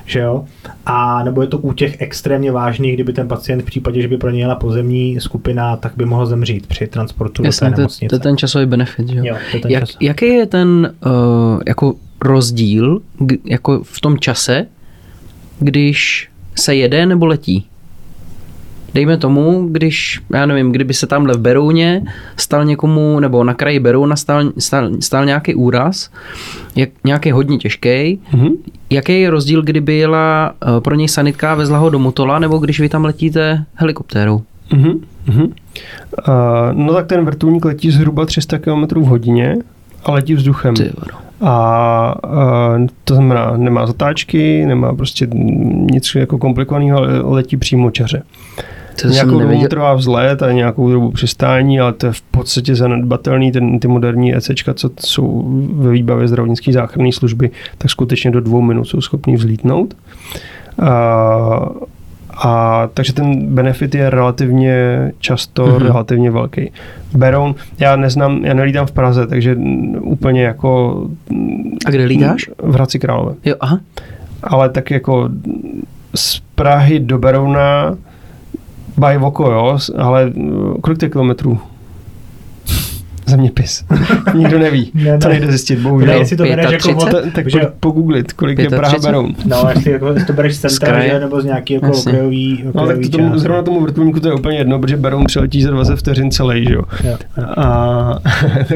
že jo? A nebo je to u těch extrémně vážných, kdyby ten pacient v případě, že by pro něj jela pozemní skupina, tak by mohl zemřít při transportu Jasně, do té to, nemocnice. to je ten časový benefit, že jo? Jo, to je ten Jak, čas. jaký je ten uh, jako rozdíl jako v tom čase, když se jede nebo letí? Dejme tomu, když, já nevím, kdyby se tamhle v Berouně stal někomu, nebo na kraji Berouna stal, stal, stal nějaký úraz, jak, nějaký hodně těžký, Mhm. jaký je rozdíl, kdyby jela uh, pro něj sanitka a vezla ho do Motola, nebo když vy tam letíte helikoptérou? Mhm, mhm. Uh, no tak ten vrtulník letí zhruba 300 km v hodině a letí vzduchem. Ty vado. A uh, to znamená, nemá zatáčky, nemá prostě nic jako komplikovaného, ale letí přímo čaře. To nějakou dobu trvá vzlet a nějakou dobu přistání, ale to je v podstatě zanedbatelný. Ten, ty moderní ECčka, co jsou ve výbavě zdravotnické záchranné služby, tak skutečně do dvou minut jsou schopní vzlítnout. A, a takže ten benefit je relativně často Mhm. mm-hmm. relativně velký. Beroun, já neznám, já nelítám v Praze, takže úplně jako A kde lítáš? v Hradci Králové. Jo, aha. Ale tak jako z Prahy do Berouna by oko, jo, ale uh, kolik to je kilometrů? Zeměpis. Nikdo neví. Ne, To ne. nejde zjistit, Ne, bohužel. jestli to bereš jako 35? od, Ta, tak že- pogooglit, kolik je Praha 35? Beroun. No, jestli, jako, jestli to bereš z centra, že, nebo z nějaký jako Jasně. okrajový, No tak okrajový to tomu, části. zrovna tomu vrtulníku to je úplně jedno, protože Beroun přiletí za 20 vteřin celý, že jo. Jo. A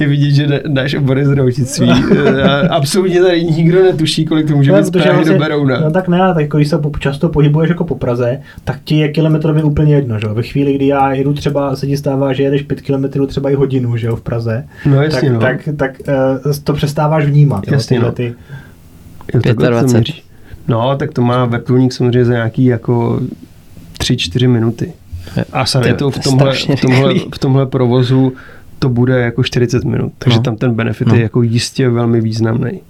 je vidět, že dá- dáš obory zdravotnictví. Absolutně tady nikdo netuší, kolik to může Ne, být z Prahy do vlastně- Berouna. No tak ne, ale tak když se často pohybuješ jako po Praze, tak ti je kilometrově úplně jedno, že jo. Ve chvíli, kdy já jedu třeba, se ti stává, že jedeš 5 kilometrů třeba i hodinu, že jo, v Praze, No jasně, tak, no. tak, tak uh, to přestáváš vnímat, jo, Jasně, no. ty, Jo, to 25. měří. No, tak to má vrtulník samozřejmě za nějaký jako 3-4 minuty. A To v to je tomhle, v tomhle, v tomhle provozu to bude jako 40 minut. Takže No. tam ten benefit No. je jako jistě velmi významný.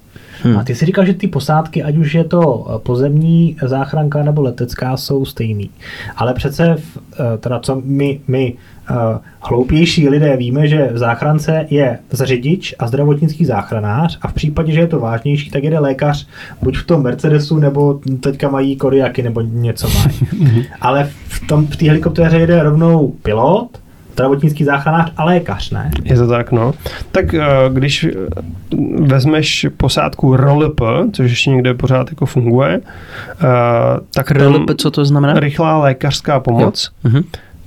Hm. A ty si říkal, že ty posádky, ať už je to eh, pozemní záchranka nebo letecká, jsou stejný. Ale přece, v, eh, teda co my, my eh, hloupější lidé víme, že v záchrance je řidič a zdravotnický záchranář a v případě, že je to vážnější, tak jede lékař buď v tom Mercedesu, nebo teďka mají koriaky, nebo něco mají. Ale v tom v té helikoptéře jede rovnou pilot, zdravotnický záchranář a lékař, ne? Je to tak, no. Tak eh, když vezmeš posádku RLP, což ještě někde pořád jako funguje, eh, tak RLP, co to znamená? rychlá lékařská pomoc, Mhm.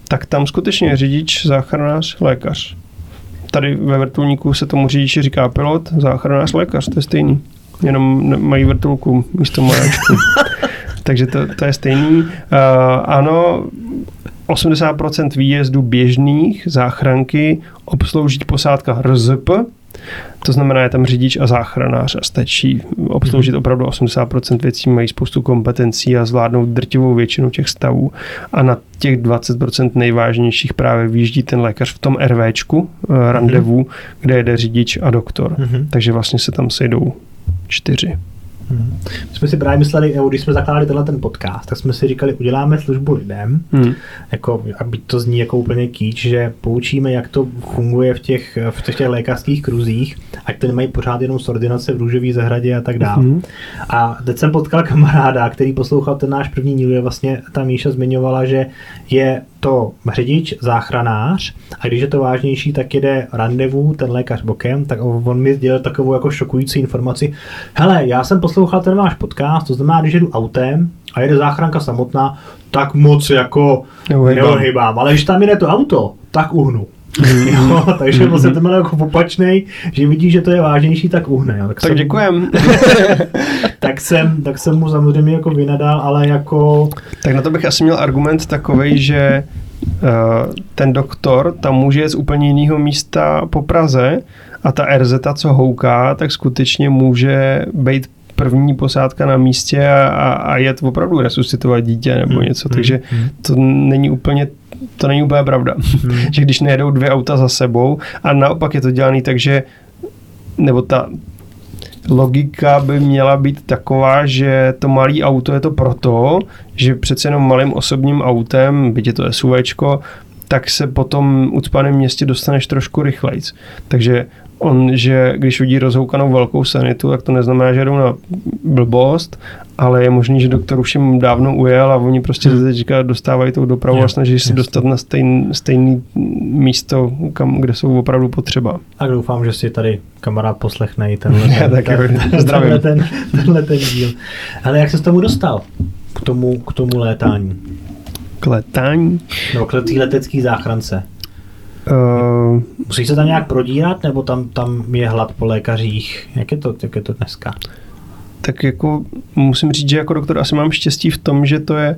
tak tam skutečně je řidič, záchranář, lékař. Tady ve vrtulníku se tomu řidiči říká pilot, záchranář, lékař, to je stejný. Jenom mají vrtulku místo majáčku. Takže to, to je stejný. Uh, ano, 80% výjezdů běžných záchranky obslouží posádka RZP, to znamená, je tam řidič a záchranář a stačí obsloužit opravdu 80% věcí, mají spoustu kompetencí a zvládnou drtivou většinu těch stavů. A na těch 20% nejvážnějších právě vyjíždí ten lékař v tom RVčku, eh, randevu, kde jede řidič a doktor. Mhm. Takže vlastně se tam sejdou čtyři. Hmm. My jsme si právě mysleli, nebo když jsme zakládali tenhle ten podcast, tak jsme si říkali, uděláme službu lidem, Hmm. jako, aby to zní jako úplně kýč, že poučíme, jak to funguje v těch, v těch, těch lékařských kruzích, ať to nemají pořád jenom z ordinace v růžové zahradě a tak dále. Mhm. A teď jsem potkal kamaráda, který poslouchal ten náš první díl, je vlastně ta Míša zmiňovala, že je to řidič, záchranář a když je to vážnější, tak jede randevu, ten lékař bokem, tak on mi sdělil takovou jako šokující informaci. Hele, já jsem poslouchal ten váš podcast, to znamená, když jedu autem a jede záchranka samotná, tak moc jako Neuhybám. neuhybám, ale když tam jede to auto, tak uhnu. jo, takže mm-hmm. vlastně to jako opačnej, že vidí, že to je vážnější, tak uhne. Jo. Tak, tak jsem, děkujem. tak, jsem, tak jsem mu samozřejmě jako vynadal, ale jako... Tak na to bych asi měl argument takový, že uh, ten doktor tam může z úplně jiného místa po Praze a ta RZ, co houká, tak skutečně může být první posádka na místě a, a, a jet opravdu resuscitovat dítě nebo hmm. něco, takže hmm. to není úplně to není úplně pravda. Hmm. že když nejedou dvě auta za sebou a naopak je to dělaný tak, že nebo ta logika by měla být taková, že to malé auto je to proto, že přece jenom malým osobním autem, byť je to SUVčko, tak se potom ucpaném městě dostaneš trošku rychlejc. Takže on, že když vidí rozhoukanou velkou sanitu, tak to neznamená, že jdou na blbost, ale je možný, že doktor už jim dávno ujel a oni prostě hmm. teďka dostávají tou dopravu a snaží se dostat na stejn, stejný místo, kam, kde jsou opravdu potřeba. A doufám, že si tady kamarád poslechne i tenhle, ten, tak ten, tenhle, ten, tenhle ten díl. Ale jak se s tomu dostal? K tomu, k tomu létání? K létání? No, k té letecké záchrance. Uh, Musí se tam nějak prodírat, nebo tam, tam je hlad po lékařích? Jak je to, jak je to dneska? Tak jako musím říct, že jako doktor asi mám štěstí v tom, že to je,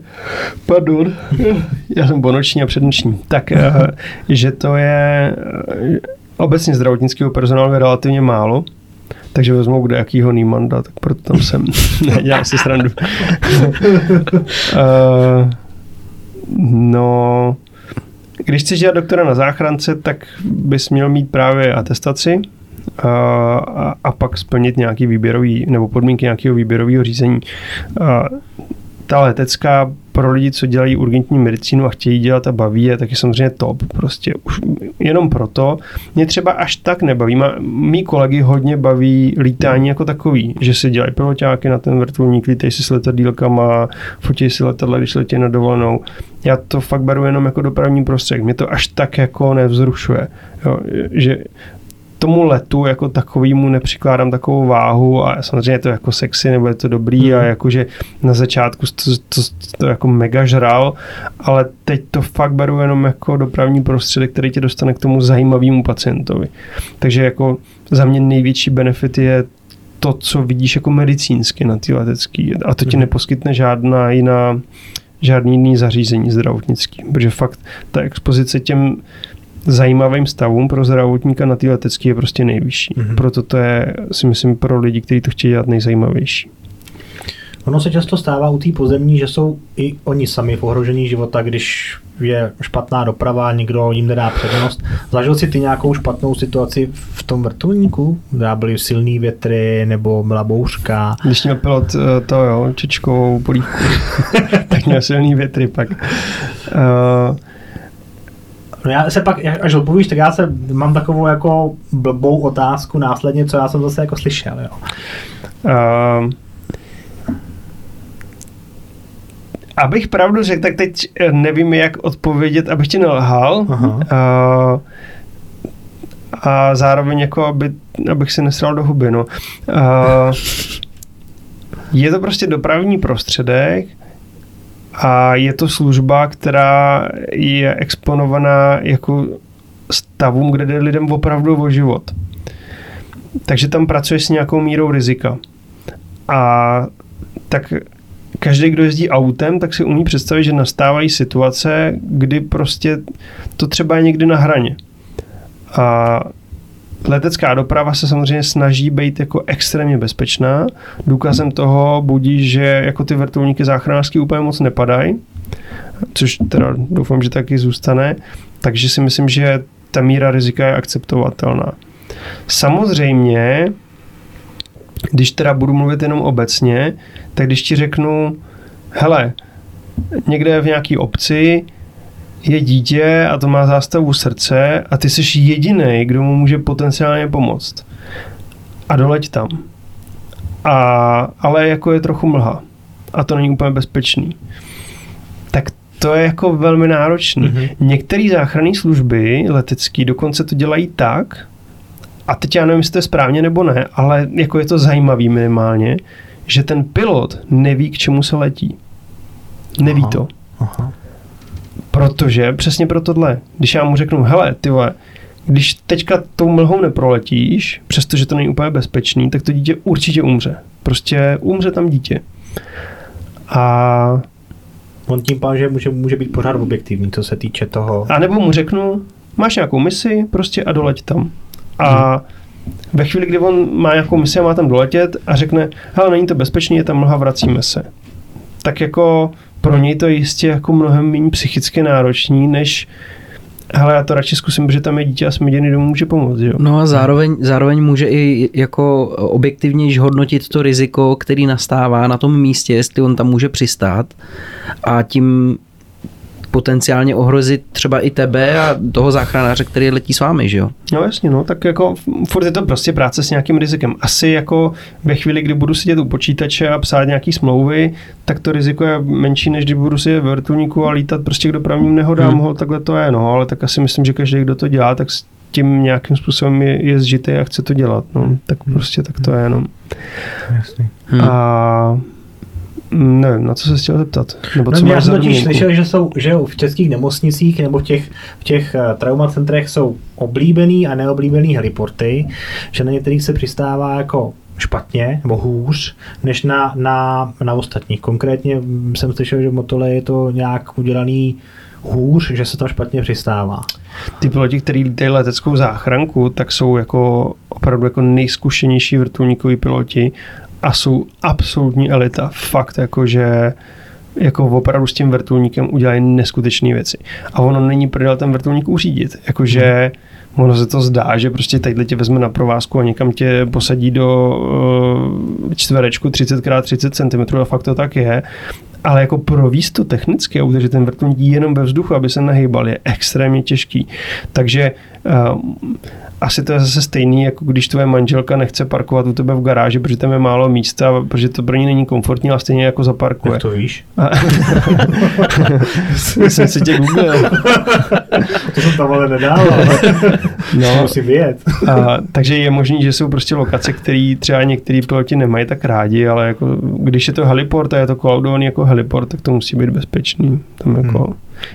pardon, já jsem ponoční a přednoční, tak, uh, že to je uh, obecně zdravotnického personálu je relativně málo, takže vezmu kde jakýho Nýmanda, tak proto tam jsem. ne, dělám si srandu. uh, no, když chceš dělat doktora na záchrance, tak bys měl mít právě atestaci a, a, a pak splnit nějaký výběrový, nebo podmínky nějakého výběrového řízení. A ta letecká pro lidi, co dělají urgentní medicínu a chtějí dělat a baví je, tak je samozřejmě top. Prostě už jenom proto. Mě třeba až tak nebaví. Má, mý kolegy hodně baví lítání jako takový, že si dělají piloťáky na ten vrtulník, lítají si s letadílkama, fotí si letadla, když letí na dovolenou. Já to fakt beru jenom jako dopravní prostředek. Mě to až tak jako nevzrušuje. Jo, že tomu letu jako takovýmu nepřikládám takovou váhu a samozřejmě je to jako sexy nebo je to dobrý mm. a mhm. jakože na začátku to, to, to jako mega žral, ale teď to fakt beru jenom jako dopravní prostředek, který tě dostane k tomu zajímavému pacientovi. Takže jako za mě největší benefit je to, co vidíš jako medicínsky na ty letecký a to ti mm. neposkytne žádná jiná žádný jiný zařízení zdravotnický, protože fakt ta expozice těm zajímavým stavům pro zdravotníka na té letecké je prostě nejvyšší. Mm-hmm. Proto to je, si myslím, pro lidi, kteří to chtějí dělat nejzajímavější. Ono se často stává u té pozemní, že jsou i oni sami v ohrožení života, když je špatná doprava, nikdo jim nedá přednost. Zažil si ty nějakou špatnou situaci v tom vrtulníku? Kde byly silný větry nebo byla bouřka? Když měl pilot eh, to jo, čečkovou polívku, tak měl silný větry pak. Uh, No já se pak, až odpovíš, tak já se mám takovou jako blbou otázku následně, co já jsem zase jako slyšel, jo. Uh, abych pravdu řekl, tak teď eh, nevím, jak odpovědět, abych ti nelhal. Uh, a zároveň jako, aby, abych se nesral do huby, no. Uh, je to prostě dopravní prostředek, a je to služba, která je exponovaná jako stavům, kde jde lidem opravdu o život. Takže tam pracuješ s nějakou mírou rizika. A tak každý, kdo jezdí autem, tak si umí představit, že nastávají situace, kdy prostě to třeba je někdy na hraně. A letecká doprava se samozřejmě snaží být jako extrémně bezpečná. Důkazem toho budí, že jako ty vrtulníky záchranářský úplně moc nepadají, což teda doufám, že taky zůstane. Takže si myslím, že ta míra rizika je akceptovatelná. Samozřejmě, když teda budu mluvit jenom obecně, tak když ti řeknu, hele, někde v nějaké obci je dítě a to má zástavu srdce a ty jsi jediný, kdo mu může potenciálně pomoct. A doleď tam. A, ale jako je trochu mlha. A to není úplně bezpečný. Tak to je jako velmi náročný. Mm-hmm. Některé záchranné služby letecké dokonce to dělají tak, a teď já nevím, jestli to je správně nebo ne, ale jako je to zajímavý minimálně, že ten pilot neví, k čemu se letí. Neví aha, to. Aha Protože přesně pro tohle, když já mu řeknu, hele, ty vole, když teďka tou mlhou neproletíš, přestože to není úplně bezpečný, tak to dítě určitě umře. Prostě umře tam dítě. A On tím pádem, že může, může být pořád objektivní, co se týče toho. A nebo mu řeknu, máš nějakou misi prostě a doleď tam. A ve chvíli, kdy on má nějakou misi a má tam doletět a řekne, hele, není to bezpečný, je tam mlha, vracíme se. Tak jako pro něj to je jistě jako mnohem méně psychicky náročný, než hele, já to radši zkusím, protože tam je dítě a směděný domů může pomoct, jo. No a zároveň, zároveň může i jako objektivněji hodnotit to riziko, který nastává na tom místě, jestli on tam může přistát a tím potenciálně ohrozit třeba i tebe a toho záchranáře, který letí s vámi, že jo? No jasně, no, tak jako furt je to prostě práce s nějakým rizikem. Asi jako ve chvíli, kdy budu sedět u počítače a psát nějaký smlouvy, tak to riziko je menší, než když budu sedět ve vrtulníku a lítat prostě k dopravním nehodám, hmm. ho, takhle to je, no, ale tak asi myslím, že každý, kdo to dělá, tak s tím nějakým způsobem je, je zžitý a chce to dělat, no, tak hmm. prostě tak to je, no. Jasný. Hmm. A Nevím, na co se chtěl zeptat? Nebo co no, já jsem totiž slyšel, že jsou že v českých nemocnicích nebo v těch, v těch uh, traumacentrech jsou oblíbený a neoblíbený heliporty, že na některých se přistává jako špatně nebo hůř, než na, na, na ostatních. Konkrétně jsem slyšel, že v Motole je to nějak udělaný hůř, že se tam špatně přistává. Ty piloti, kteří lítají leteckou záchranku, tak jsou jako opravdu jako nejzkušenější vrtulníkoví piloti a jsou absolutní elita. Fakt jako, že jako opravdu s tím vrtulníkem udělají neskutečné věci. A ono není prdel ten vrtulník uřídit. Jakože hmm. ono se to zdá, že prostě tadyhle tě vezme na provázku a někam tě posadí do uh, čtverečku 30x30 cm a fakt to tak je. Ale jako províst to technicky a udržet ten vrtulník jenom ve vzduchu, aby se nehýbal, je extrémně těžký. Takže uh, asi to je zase stejný, jako když tvoje manželka nechce parkovat u tebe v garáži, protože tam je málo místa, protože to pro ní není komfortní, ale stejně jako zaparkuje. Jak to víš? jsem si tě googlil. to jsem tam ale nedával. no, musím vědět. a, takže je možný, že jsou prostě lokace, které třeba některý piloti nemají tak rádi, ale jako, když je to heliport a je to cloudovaný jako heliport, tak to musí být bezpečný. Tam jako, hmm.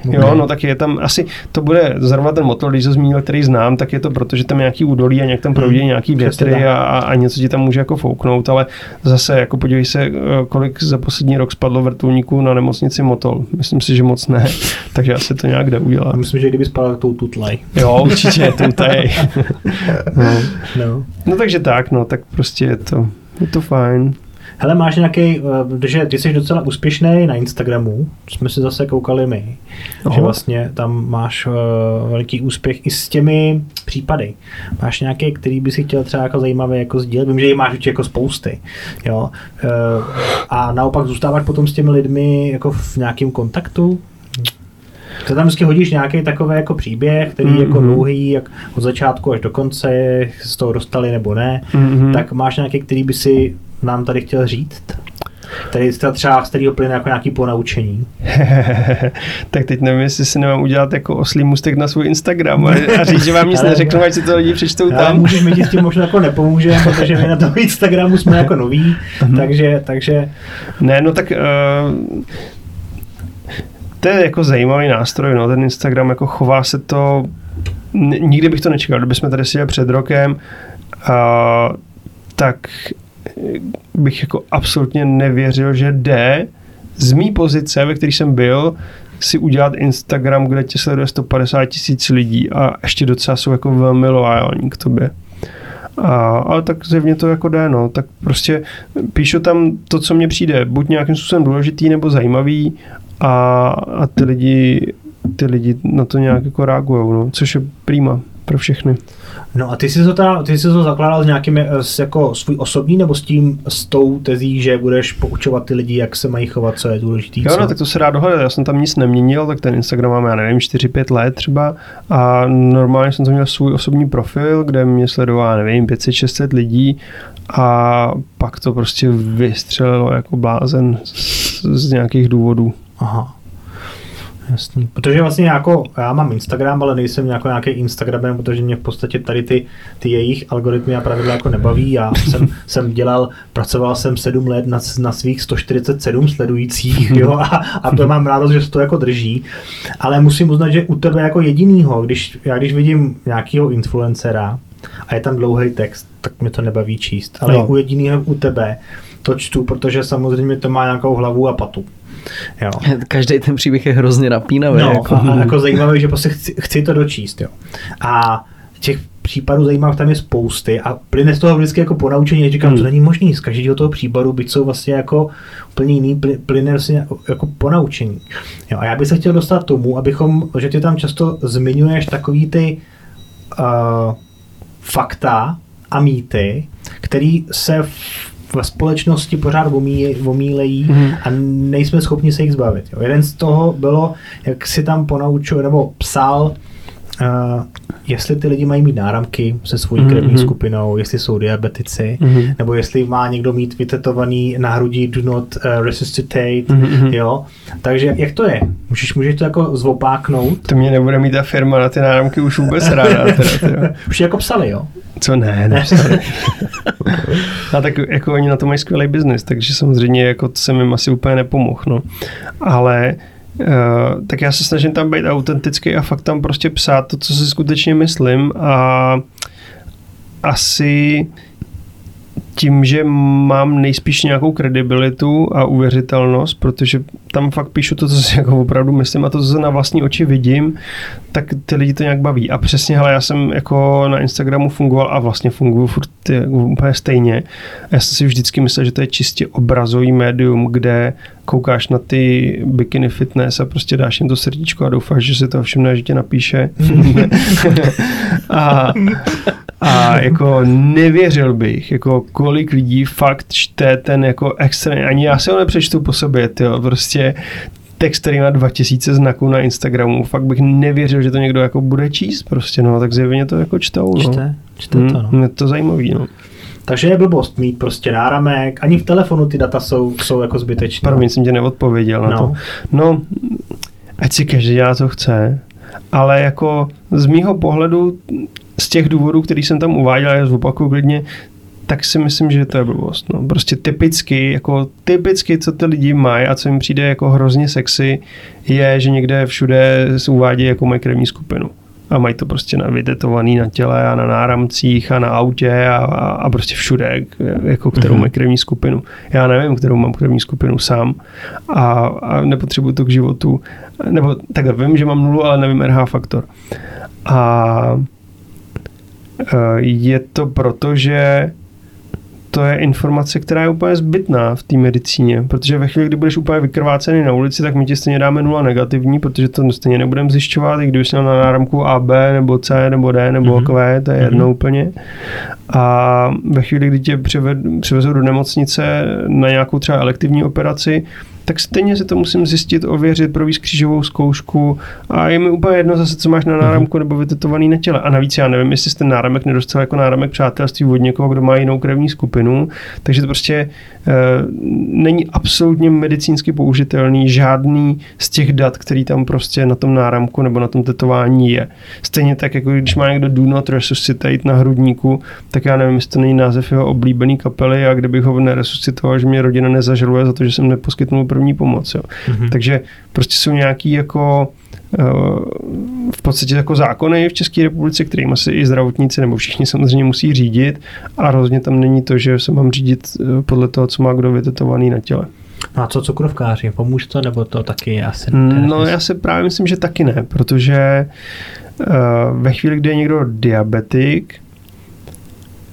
Okay. Jo, no tak je tam asi, to bude zrovna ten motor, když to zmínil, který znám, tak je to proto, že tam nějaký údolí a nějak tam proudí hmm. nějaký větry a, a, něco ti tam může jako fouknout, ale zase jako podívej se, eh, kolik za poslední rok spadlo vrtulníků na nemocnici Motol. Myslím si, že moc ne, takže asi to nějak jde udělat. Myslím, že kdyby spadl tou tutlej. Jo, určitě, tutlej. no. No. no takže tak, no, tak prostě je to, je to fajn. Hele, máš nějaký, eh, že ty jsi docela úspěšný na Instagramu, jsme si zase koukali my, Oho. že vlastně tam máš uh, veliký úspěch i s těmi případy. Máš nějaký, který by si chtěl třeba jako zajímavý jako sdílet, vím, že jich máš určitě jako spousty, jo. Uh, a naopak zůstáváš potom s těmi lidmi jako v nějakém kontaktu, to tam vždycky hodíš nějaký takový jako příběh, který mm-hmm. jako dlouhý, jak od začátku až do konce, z toho dostali nebo ne, mm-hmm. tak máš nějaký, který by si nám tady chtěl říct? Tady třeba z kterého plyne jako nějaký ponaučení. tak teď nevím, jestli si nemám udělat jako oslý mustek na svůj Instagram a, a říct, že vám nic neřeknu, ať si to lidi přečtou tam. Ale můžeš mi s tím možná jako nepomůžeme, protože my na tom Instagramu jsme jako noví, uh-huh. takže, takže... Ne, no tak uh, to je jako zajímavý nástroj, no, ten Instagram jako chová se to, nikdy bych to nečekal, kdyby jsme tady seděli před rokem, uh, tak bych jako absolutně nevěřil, že jde z mý pozice, ve které jsem byl, si udělat Instagram, kde tě sleduje 150 tisíc lidí a ještě docela jsou jako velmi loajální k tobě. A, ale tak zjevně to jako jde, no. Tak prostě píšu tam to, co mně přijde, buď nějakým způsobem důležitý nebo zajímavý a, a ty lidi ty lidi na to nějak jako reagují, no, což je prýma pro všechny. No a ty jsi to, ta, ty jsi to zakládal s nějakým s jako svůj osobní nebo s tím, s tou tezí, že budeš poučovat ty lidi, jak se mají chovat, co je důležité? Jo, no, tak to se dá dohledat. Já jsem tam nic neměnil, tak ten Instagram mám, já nevím, 4-5 let třeba a normálně jsem tam měl svůj osobní profil, kde mě sledoval, nevím, 500-600 lidí a pak to prostě vystřelilo jako blázen z, z nějakých důvodů. Aha. Jasný. Protože vlastně jako, já mám Instagram, ale nejsem jako nějaký Instagramem, protože mě v podstatě tady ty, ty jejich algoritmy a pravidla jako nebaví. Já jsem, jsem dělal, pracoval jsem sedm let na, na svých 147 sledujících, jo, a, a to mám rádost, že se to jako drží. Ale musím uznat, že u tebe jako jedinýho, když, já když vidím nějakého influencera a je tam dlouhý text, tak mě to nebaví číst. Ale no. u jediného u tebe to čtu, protože samozřejmě to má nějakou hlavu a patu. Jo. Každý ten příběh je hrozně napínavý. No, jako. A, a jako zajímavé, že prostě chci, chci to dočíst. Jo. A těch případů zajímavých tam je spousty a plyne z toho vždycky jako ponaučení, říkám, hmm. to není možný, z každého toho případu, byť jsou vlastně jako úplně jiný, plyne vlastně jako, jako ponaučení. Jo, a já bych se chtěl dostat tomu, abychom, že ty tam často zmiňuješ takový ty uh, fakta a mýty, který se v ve společnosti pořád omí, omílejí mm-hmm. a nejsme schopni se jich zbavit. Jo. Jeden z toho bylo, jak si tam ponaučil, nebo psal, Uh, jestli ty lidi mají mít náramky se svojí mm-hmm. krevní skupinou, jestli jsou diabetici, mm-hmm. nebo jestli má někdo mít vytetovaný na hrudí do not uh, resuscitate, mm-hmm. jo. Takže jak to je? Můžeš, můžeš to jako zvopáknout? To mě nebude mít ta firma na ty náramky už vůbec ráda. Teda, už jako psali, jo? Co ne, ne. a tak jako oni na to mají skvělý biznis, takže samozřejmě jako to jsem jim asi úplně nepomohl, no. Ale Uh, tak já se snažím tam být autentický a fakt tam prostě psát to, co si skutečně myslím a asi tím, že mám nejspíš nějakou kredibilitu a uvěřitelnost, protože tam fakt píšu to, co si jako opravdu myslím a to, co se na vlastní oči vidím, tak ty lidi to nějak baví. A přesně, hele, já jsem jako na Instagramu fungoval a vlastně funguji furt úplně stejně. Já jsem si vždycky myslel, že to je čistě obrazový médium, kde koukáš na ty bikini fitness a prostě dáš jim to srdíčko a doufáš, že si to všimne, že tě napíše. a, a jako nevěřil bych, jako kolik lidí fakt čte ten jako extrém, ani já si ho nepřečtu po sobě, tyjo, prostě text, který má 2000 znaků na Instagramu, fakt bych nevěřil, že to někdo jako bude číst prostě, no, tak zjevně to jako čtou, no. Čte, čte to, no. Hmm, je to zajímavý, no. Takže je blbost mít prostě náramek, ani v telefonu ty data jsou, jsou jako zbytečné. Pardon, jsem tě neodpověděl no. na to. No, ať si každý dělá, co chce, ale jako z mýho pohledu z těch důvodů, který jsem tam uváděl, já zopakuju klidně, tak si myslím, že to je blbost. No. Prostě typicky, jako typicky, co ty lidi mají a co jim přijde jako hrozně sexy, je, že někde všude se uvádí jako mají krevní skupinu. A mají to prostě vytetovaný na těle a na náramcích a na autě a, a, a prostě všude, jako kterou mm-hmm. mají krevní skupinu. Já nevím, kterou mám krevní skupinu sám a, a nepotřebuju to k životu. Nebo takhle vím, že mám nulu, ale nevím RH faktor. A e, je to proto, že to je informace, která je úplně zbytná v té medicíně, protože ve chvíli, kdy budeš úplně vykrvácený na ulici, tak my ti stejně dáme nula negativní, protože to stejně nebudeme zjišťovat, i když na náramku A, B, nebo C, nebo D, nebo mm-hmm. Q, to je mm-hmm. jedno úplně. A ve chvíli, kdy tě přivezou do nemocnice na nějakou třeba elektivní operaci, tak stejně si to musím zjistit, ověřit, provést křížovou zkoušku. A je mi úplně jedno zase, co máš na náramku nebo vytetovaný na těle. A navíc já nevím, jestli jsi ten náramek nedostal jako náramek přátelství od někoho, kdo má jinou krevní skupinu, takže to prostě není absolutně medicínsky použitelný žádný z těch dat, který tam prostě na tom náramku nebo na tom tetování je. Stejně tak, jako když má někdo do not resuscitate na hrudníku, tak já nevím, jestli to není název jeho oblíbený kapely a kdybych ho neresuscitoval, že mě rodina nezažaluje za to, že jsem neposkytnul první pomoc. Jo. Mm-hmm. Takže prostě jsou nějaký jako v podstatě jako zákony v České republice, kterým asi i zdravotníci nebo všichni samozřejmě musí řídit a rozhodně tam není to, že se mám řídit eh, podle toho, co má kdo vytetovaný na těle. No a co cukrovkáři? Pomůže to, nebo to taky asi? No já si právě myslím, že taky ne, protože uh, ve chvíli, kdy je někdo diabetik,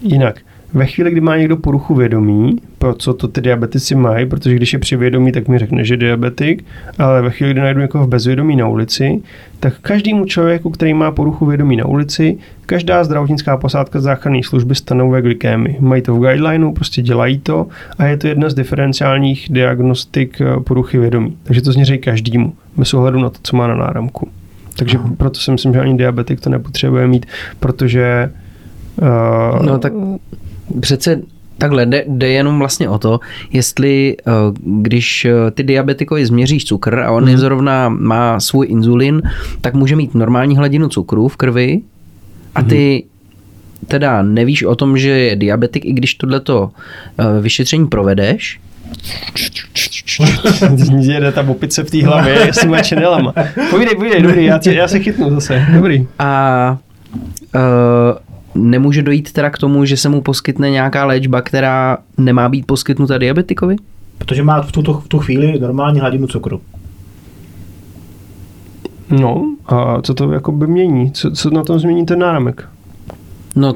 jinak, ve chvíli, kdy má někdo poruchu vědomí, pro co to ty diabetici mají, protože když je při vědomí, tak mi řekne, že je diabetik, ale ve chvíli, kdy najdu někoho v bezvědomí na ulici, tak každému člověku, který má poruchu vědomí na ulici, každá zdravotnická posádka záchranné služby stanovuje glykémy. Mají to v guidelineu, prostě dělají to a je to jedna z diferenciálních diagnostik eh, poruchy vědomí. Takže to zněří každému, bez ohledu na to, co má na náramku. Takže Aha. proto si myslím, že ani diabetik to nepotřebuje mít, protože Uh, no tak přece Takhle jde, jde jenom vlastně o to, jestli eh, když eh, ty diabetikovi změříš cukr a on hmm. zrovna má svůj inzulin, tak může mít normální hladinu cukru v krvi a ty hmm. teda nevíš o tom, že je diabetik, i když tohleto eh, vyšetření provedeš, Jede ta opice v té hlavě s těma čenelama. Povídej, povídej, dobrý, já, tě, já se chytnu zase, dobrý. A uh, nemůže dojít teda k tomu, že se mu poskytne nějaká léčba, která nemá být poskytnuta diabetikovi? Protože má v tu, v tu chvíli normální hladinu cukru. No, a co to jako by mění? Co, co na tom změní ten náramek? No,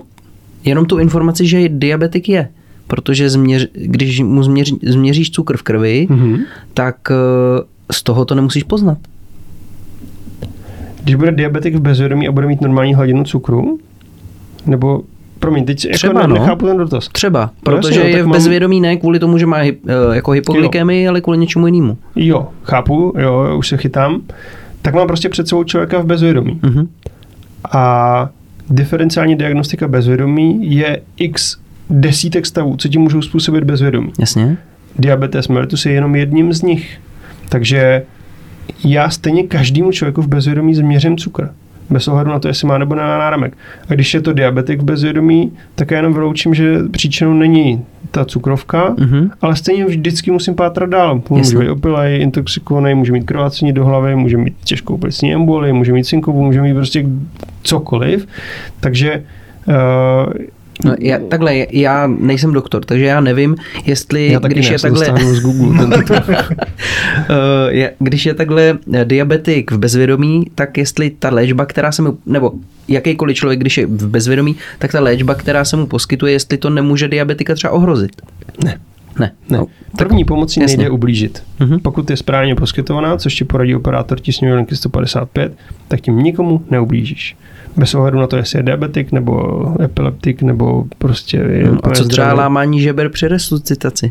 jenom tu informaci, že diabetik je. Protože změř, když mu změř, změříš cukr v krvi, mm-hmm. tak eh, z toho to nemusíš poznat. Když bude diabetik v bezvědomí a bude mít normální hladinu cukru, nebo Promiň, teď jako Třeba, jako no. nechápu ten dotaz. Třeba, protože no, je v bezvědomí ne kvůli tomu, že má hy, eh, jako hypoglykemii, ale kvůli něčemu jinému. Jo, chápu, jo, už se chytám. Tak mám prostě před sebou člověka v bezvědomí. Uh-huh. A diferenciální diagnostika bezvědomí je x desítek stavů, co ti můžou způsobit bezvědomí. Jasně. Diabetes mellitus je jenom jedním z nich. Takže já stejně každému člověku v bezvědomí změřím cukr bez ohledu na to, jestli má nebo nemá náramek. A když je to diabetik bezvědomí, tak já jenom vyloučím, že příčinou není ta cukrovka, mm-hmm. ale stejně vždycky musím pátrat dál. Může být opilej, intoxikovaný, může mít krvácení do hlavy, může mít těžkou plicní emboli, může mít synkovu, může mít prostě cokoliv. Takže uh, No, já, takhle, já nejsem doktor, takže já nevím, jestli já když je takhle... z Google, uh, když je takhle diabetik v bezvědomí, tak jestli ta léčba, která se mu, nebo jakýkoliv člověk, když je v bezvědomí, tak ta léčba, která se mu poskytuje, jestli to nemůže diabetika třeba ohrozit. Ne. Ne. ne. No, První pomocí jasně. nejde ublížit. Uh-huh. Pokud je správně poskytovaná, což ti poradí operátor tisňové linky 155, tak tím nikomu neublížíš bez ohledu na to, jestli je diabetik, nebo epileptik, nebo prostě je hmm, A co třeba lámání žeber při resuscitaci?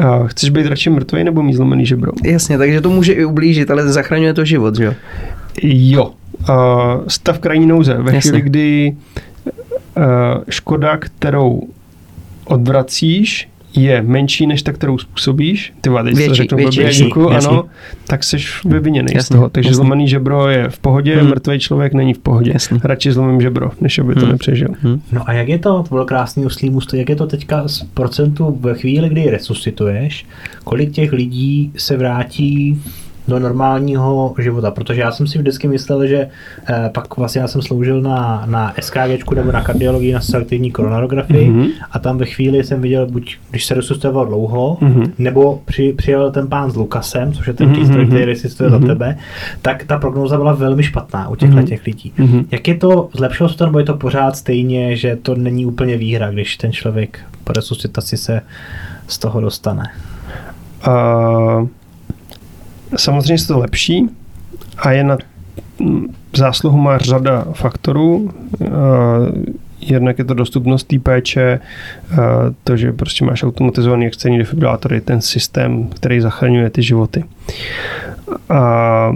A chceš být radši mrtvý nebo mít zlomený žebro? Jasně, takže to může i ublížit, ale zachraňuje to život, že jo? Jo. Uh, stav krajní nouze. Ve chvíli, kdy uh, škoda, kterou odvracíš, je menší než ta, kterou způsobíš, ty vady, větší, řeknu větší, blbě, větší, ano, tak jsi vyviněný z toho. Takže jasný. zlomený žebro je v pohodě, hmm. mrtvý člověk není v pohodě. Jasný. Radši zlomím žebro, než aby to hmm. nepřežil. Hmm. No a jak je to, to bylo krásný uslý jak je to teďka z procentu ve chvíli, kdy resuscituješ, kolik těch lidí se vrátí do normálního života, protože já jsem si vždycky myslel, že eh, pak vlastně já jsem sloužil na, na SKG nebo na kardiologii na selektivní koronarografii mm-hmm. a tam ve chvíli jsem viděl, buď když se resuscitoval dlouho, mm-hmm. nebo při, přijel ten pán s Lukasem, což je ten mm-hmm. přístroj, který resuscituje mm-hmm. za tebe, tak ta prognóza byla velmi špatná u těchto mm-hmm. těch lidí. Mm-hmm. Jak je to, zlepšilo se to, nebo je to pořád stejně, že to není úplně výhra, když ten člověk po resuscitaci se z toho dostane? Uh... Samozřejmě se to lepší a je na zásluhu má řada faktorů. Jednak je to dostupnost té péče, to, že prostě máš automatizovaný externí defibrilátory, ten systém, který zachraňuje ty životy. A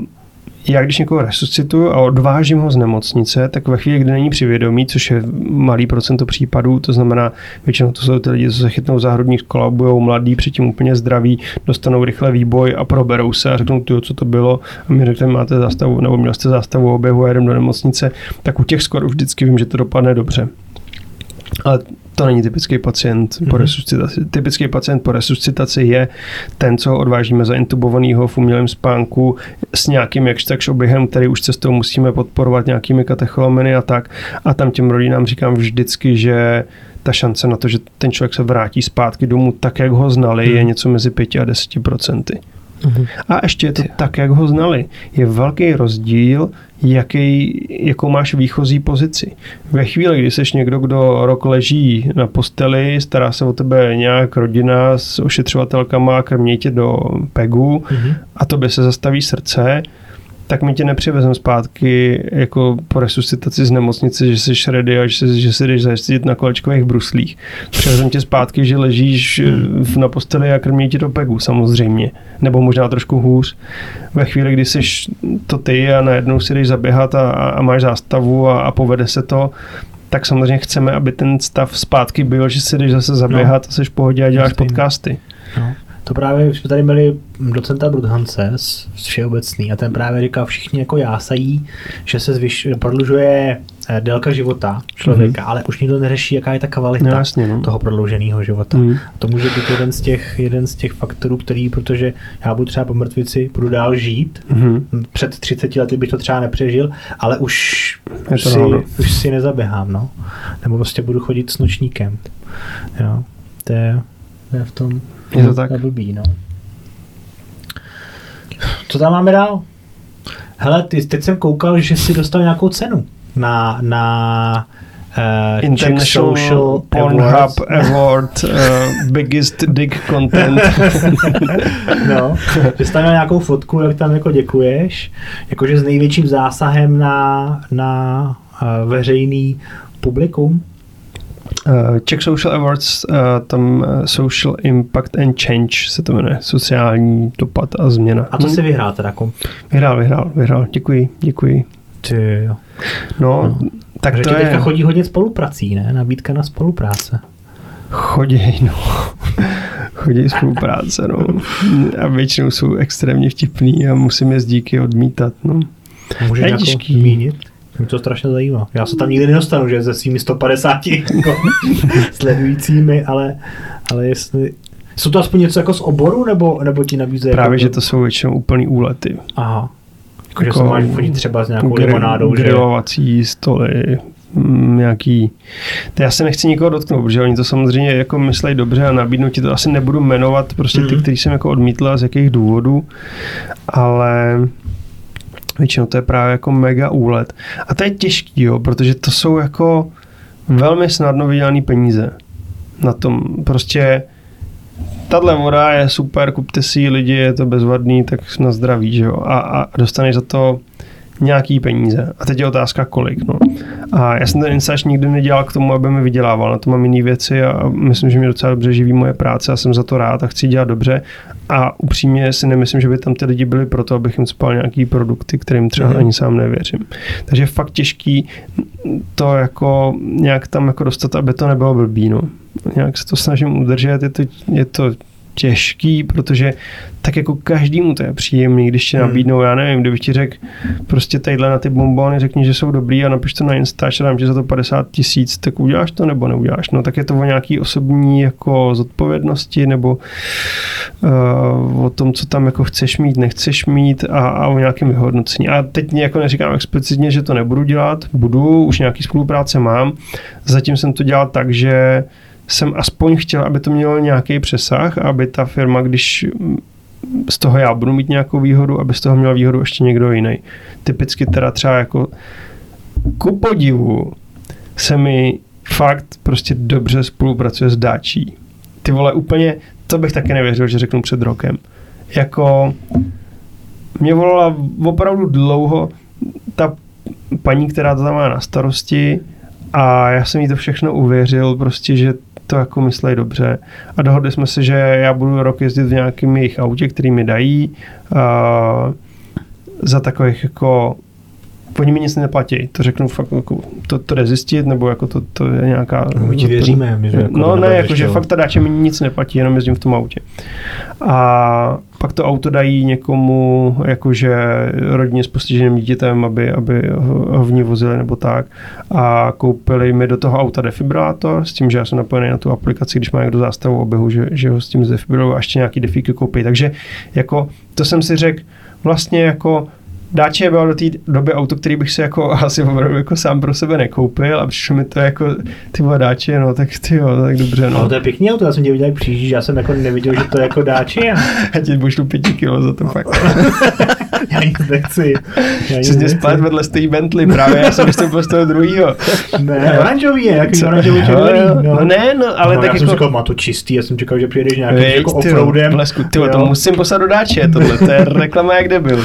já když někoho resuscituju a odvážím ho z nemocnice, tak ve chvíli, kdy není přivědomí, což je malý procento případů, to znamená, většinou to jsou ty lidi, co se chytnou záhrodních kolabujou, mladí, předtím úplně zdraví, dostanou rychle výboj a proberou se a řeknou, tyjo, co to bylo, a mi řekne, máte zástavu, nebo měl jste zástavu oběhu a jedem do nemocnice, tak u těch skoro vždycky vím, že to dopadne dobře. Ale to není typický pacient mm-hmm. po mhm. resuscitaci. Typický pacient po resuscitaci je ten, co odvážíme za intubovaného v umělém spánku s nějakým jakž takž oběhem, který už cestou musíme podporovat nějakými katecholomeny a tak. A tam těm rodinám říkám vždycky, že ta šance na to, že ten člověk se vrátí zpátky domů tak, jak ho znali, mm. je mhm. něco mezi 5 a 10 procenty. Mm-hmm. A ještě je to tak, jak ho znali. Je velký rozdíl, jaký, jakou máš výchozí pozici. Ve chvíli, kdy jsi někdo, kdo rok leží na posteli, stará se o tebe nějak rodina s ošetřovatelkama, krmí tě do pegu mm-hmm. a tobě se zastaví srdce, tak my tě nepřivezem zpátky jako po resuscitaci z nemocnice, že jsi ready a že, se, že se jdeš zajistit na kolečkových bruslích. Přivezem tě zpátky, že ležíš hmm. na posteli a krmí ti do pegu samozřejmě. Nebo možná trošku hůř. Ve chvíli, kdy jsi to ty a najednou si jdeš zaběhat a, a máš zástavu a, a povede se to, tak samozřejmě chceme, aby ten stav zpátky byl, že si jdeš zase zaběhat no. a jsi v pohodě a děláš Stejný. podcasty. No. To právě, jsme tady měli docenta Brudhance z Všeobecný a ten právě říkal, všichni jako jásají, že se zvyš, prodlužuje eh, délka života člověka, ale už nikdo neřeší, jaká je ta kvalita. No, jasně, no. toho prodlouženého života. Mhm. To může být jeden z těch, jeden z těch faktorů, který, protože já budu třeba po mrtvici, budu dál žít, Mhm. před 30 lety bych to třeba nepřežil, ale už, už, si, už si nezaběhám, no. Nebo prostě budu chodit s nočníkem. Jo. To je, to je v tom Je to tak. je blbý, no. Co tam máme dál? Hele, ty, teď jsem koukal, že si dostal nějakou cenu na, na uh, International Pornhub Award uh, Biggest Dick Content. no, že jsi tam měl nějakou fotku, jak tam jako děkuješ, jakože s největším zásahem na, na uh, veřejný publikum. Uh, Czech Social Awards, uh, tam uh, Social Impact and Change se to jmenuje, sociální dopad a změna. A to si vyhrál teda kom. Vyhrál, vyhrál, vyhrál, děkuji, děkuji. Ty jo. No, No. tak Takže to je, teďka chodí hodně spoluprací, ne? Nabídka na spolupráce. chodí, no, chodí spolupráce, no. A většinou jsou extrémně vtipný a musím je z díky odmítat, no. Můžeš Je jako zmínit? Mě to strašně zajímá. Já se tam nikdy nedostanu, že se svými 150 jako sledujícími, ale, ale jestli... Jsou to aspoň něco jako z oboru, nebo, nebo ti nabízejí? Právě, jako že to jsou většinou úplný úlety. Aha. Jako, že Jako se máš chodit třeba s nějakou Gri- limonádou, že... Grilovací stoly, mm, nějaký... To já se nechci nikoho dotknout, protože oni to samozřejmě jako myslejí dobře a nabídnou ti to. Asi nebudu jmenovat prostě ty, Mhm. který jsem jako odmítl a z jakých důvodů, ale většinou to je právě jako mega úlet. A to je těžký, jo, protože to jsou jako velmi snadno vydělané peníze. Na tom prostě tahle voda je super, kupte si ji lidi, je to bezvadný, tak na zdraví, že jo. A, a dostaneš za to nějaký peníze. A teď je otázka kolik, no. A já jsem ten Instač nikdy nedělal k tomu, aby mi vydělával. Na to mám jiné věci a myslím, že mě docela dobře živí moje práce a jsem za to rád a chci dělat dobře. A upřímně si nemyslím, že by tam ty lidi byli proto, abych jim spal nějaký produkty, kterým třeba Mhm. ani sám nevěřím. Takže je fakt těžký to jako nějak tam jako dostat, aby to nebylo blbý, no. Nějak se to snažím udržet, je to, je to těžký, protože tak jako každému to je příjemný, když ti Hmm. nabídnou, já nevím, kdybych ti řekl prostě tadyhle na ty bombony, řekni, že jsou dobrý a napiš to na Instač a dám ti za to 50 tisíc, tak uděláš to nebo neuděláš? No tak je to o nějaký osobní jako zodpovědnosti nebo uh, o tom, co tam jako chceš mít, nechceš mít a, a o nějakém vyhodnocení. A teď jako neříkám explicitně, že to nebudu dělat, budu, už nějaký spolupráce mám. Zatím jsem to dělal tak, že jsem aspoň chtěl, aby to mělo nějaký přesah, aby ta firma, když mm, z toho já budu mít nějakou výhodu, aby z toho měl výhodu ještě někdo jiný. Typicky teda třeba jako ku podivu se mi fakt prostě dobře spolupracuje s Dáčí. Ty vole, úplně, to bych taky nevěřil, že řeknu před rokem. Jako, mě volala opravdu dlouho ta paní, která to tam má na starosti a já jsem jí to všechno uvěřil, prostě, že to jako myslej dobře. A dohodli jsme se, že já budu rok jezdit v nějakém jejich autě, který mi dají a za takových jako Oni mi nic neplatí, to řeknu fakt, jako, to, to jde zjistit, nebo jako to, to je nějaká... My ti věříme. My, že jako No ne, jakože fakt ta dáče mi nic neplatí, jenom jezdím v tom autě. A pak to auto dají někomu, jakože rodině s postiženým dítětem, aby, aby ho ho v ní vozili nebo tak. A koupili mi do toho auta defibrilátor s tím, že já jsem napojený na tu aplikaci, když má někdo zástavu oběhu, že, že ho s tím zdefibrilují a ještě nějaký defíky koupí. Takže jako to jsem si řekl, vlastně jako Dáče bylo do té doby auto, který bych si jako asi opravdu jako sám pro sebe nekoupil a přišlo mi to jako ty vole dáče, no tak ty jo, tak dobře, no. No to je pěkný auto, já jsem tě viděl, jak přijíždíš, já jsem jako neviděl, že to je jako dáči a Já ti pošlu pěti kilo za to fakt. já nic nechci. Jsi mě spát vedle stojí Bentley, právě já jsem vystoupil z toho druhého. Ne, oranžový je, jaký oranžový červený. jo. No ne, no, ale no, tak já jsem jako- říkal, má to čistý, já jsem čekal, že přijedeš nějakým jako offroadem. blesku, ty jo, to musím poslat do dáče, tohle, to je reklama jak debil,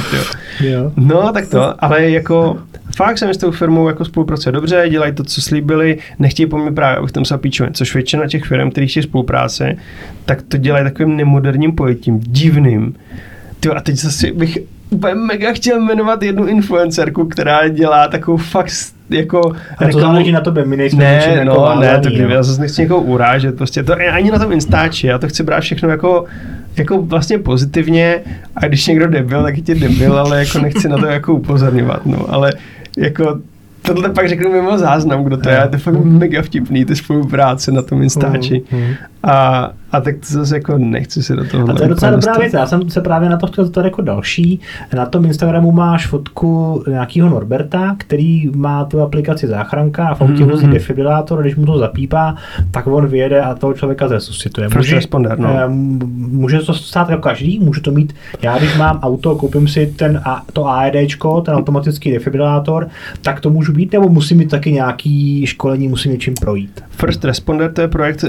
jo. No, tak to, ale jako fakt jsem s tou firmou jako spolupracuje dobře, dělají to, co slíbili, nechtějí po mně právě, abych tam píčovin, což většina těch firm, kterých chtějí spolupráce, tak to dělají takovým nemoderním pojetím, divným. Ty, a teď zase bych úplně mega chtěl jmenovat jednu influencerku, která dělá takovou fakt jako... A to záleží na tobě, my nejsme ne, no, ne, to jo. já zase nechci někoho urážet, prostě to ani na tom Instači, já to chci brát všechno jako, jako vlastně pozitivně a když někdo debil, tak je tě debil, ale jako nechci na to jako upozorňovat, no, ale jako tohle pak řeknu mimo záznam, kdo to je, to je fakt mega vtipný, ty spolupráce na tom Instači. Mhm. A, a tak to zase jako nechci se do toho A to je docela dobrá věc. Já jsem se právě na to chtěl zeptat jako další. Na tom Instagramu máš fotku nějakého Norberta, který má tu aplikaci záchranka a v autě Mhm. vozí defibrilátor, a když mu to zapípá, tak on vyjede a toho člověka zresuscituje. First responder, no. eh, může to stát jako každý, může to mít, já když mám auto, koupím si ten, to AEDčko, ten automatický defibrilátor, tak to můžu být, nebo musím mít taky nějaký školení, musím něčím projít. First Responder to je projekt, eh,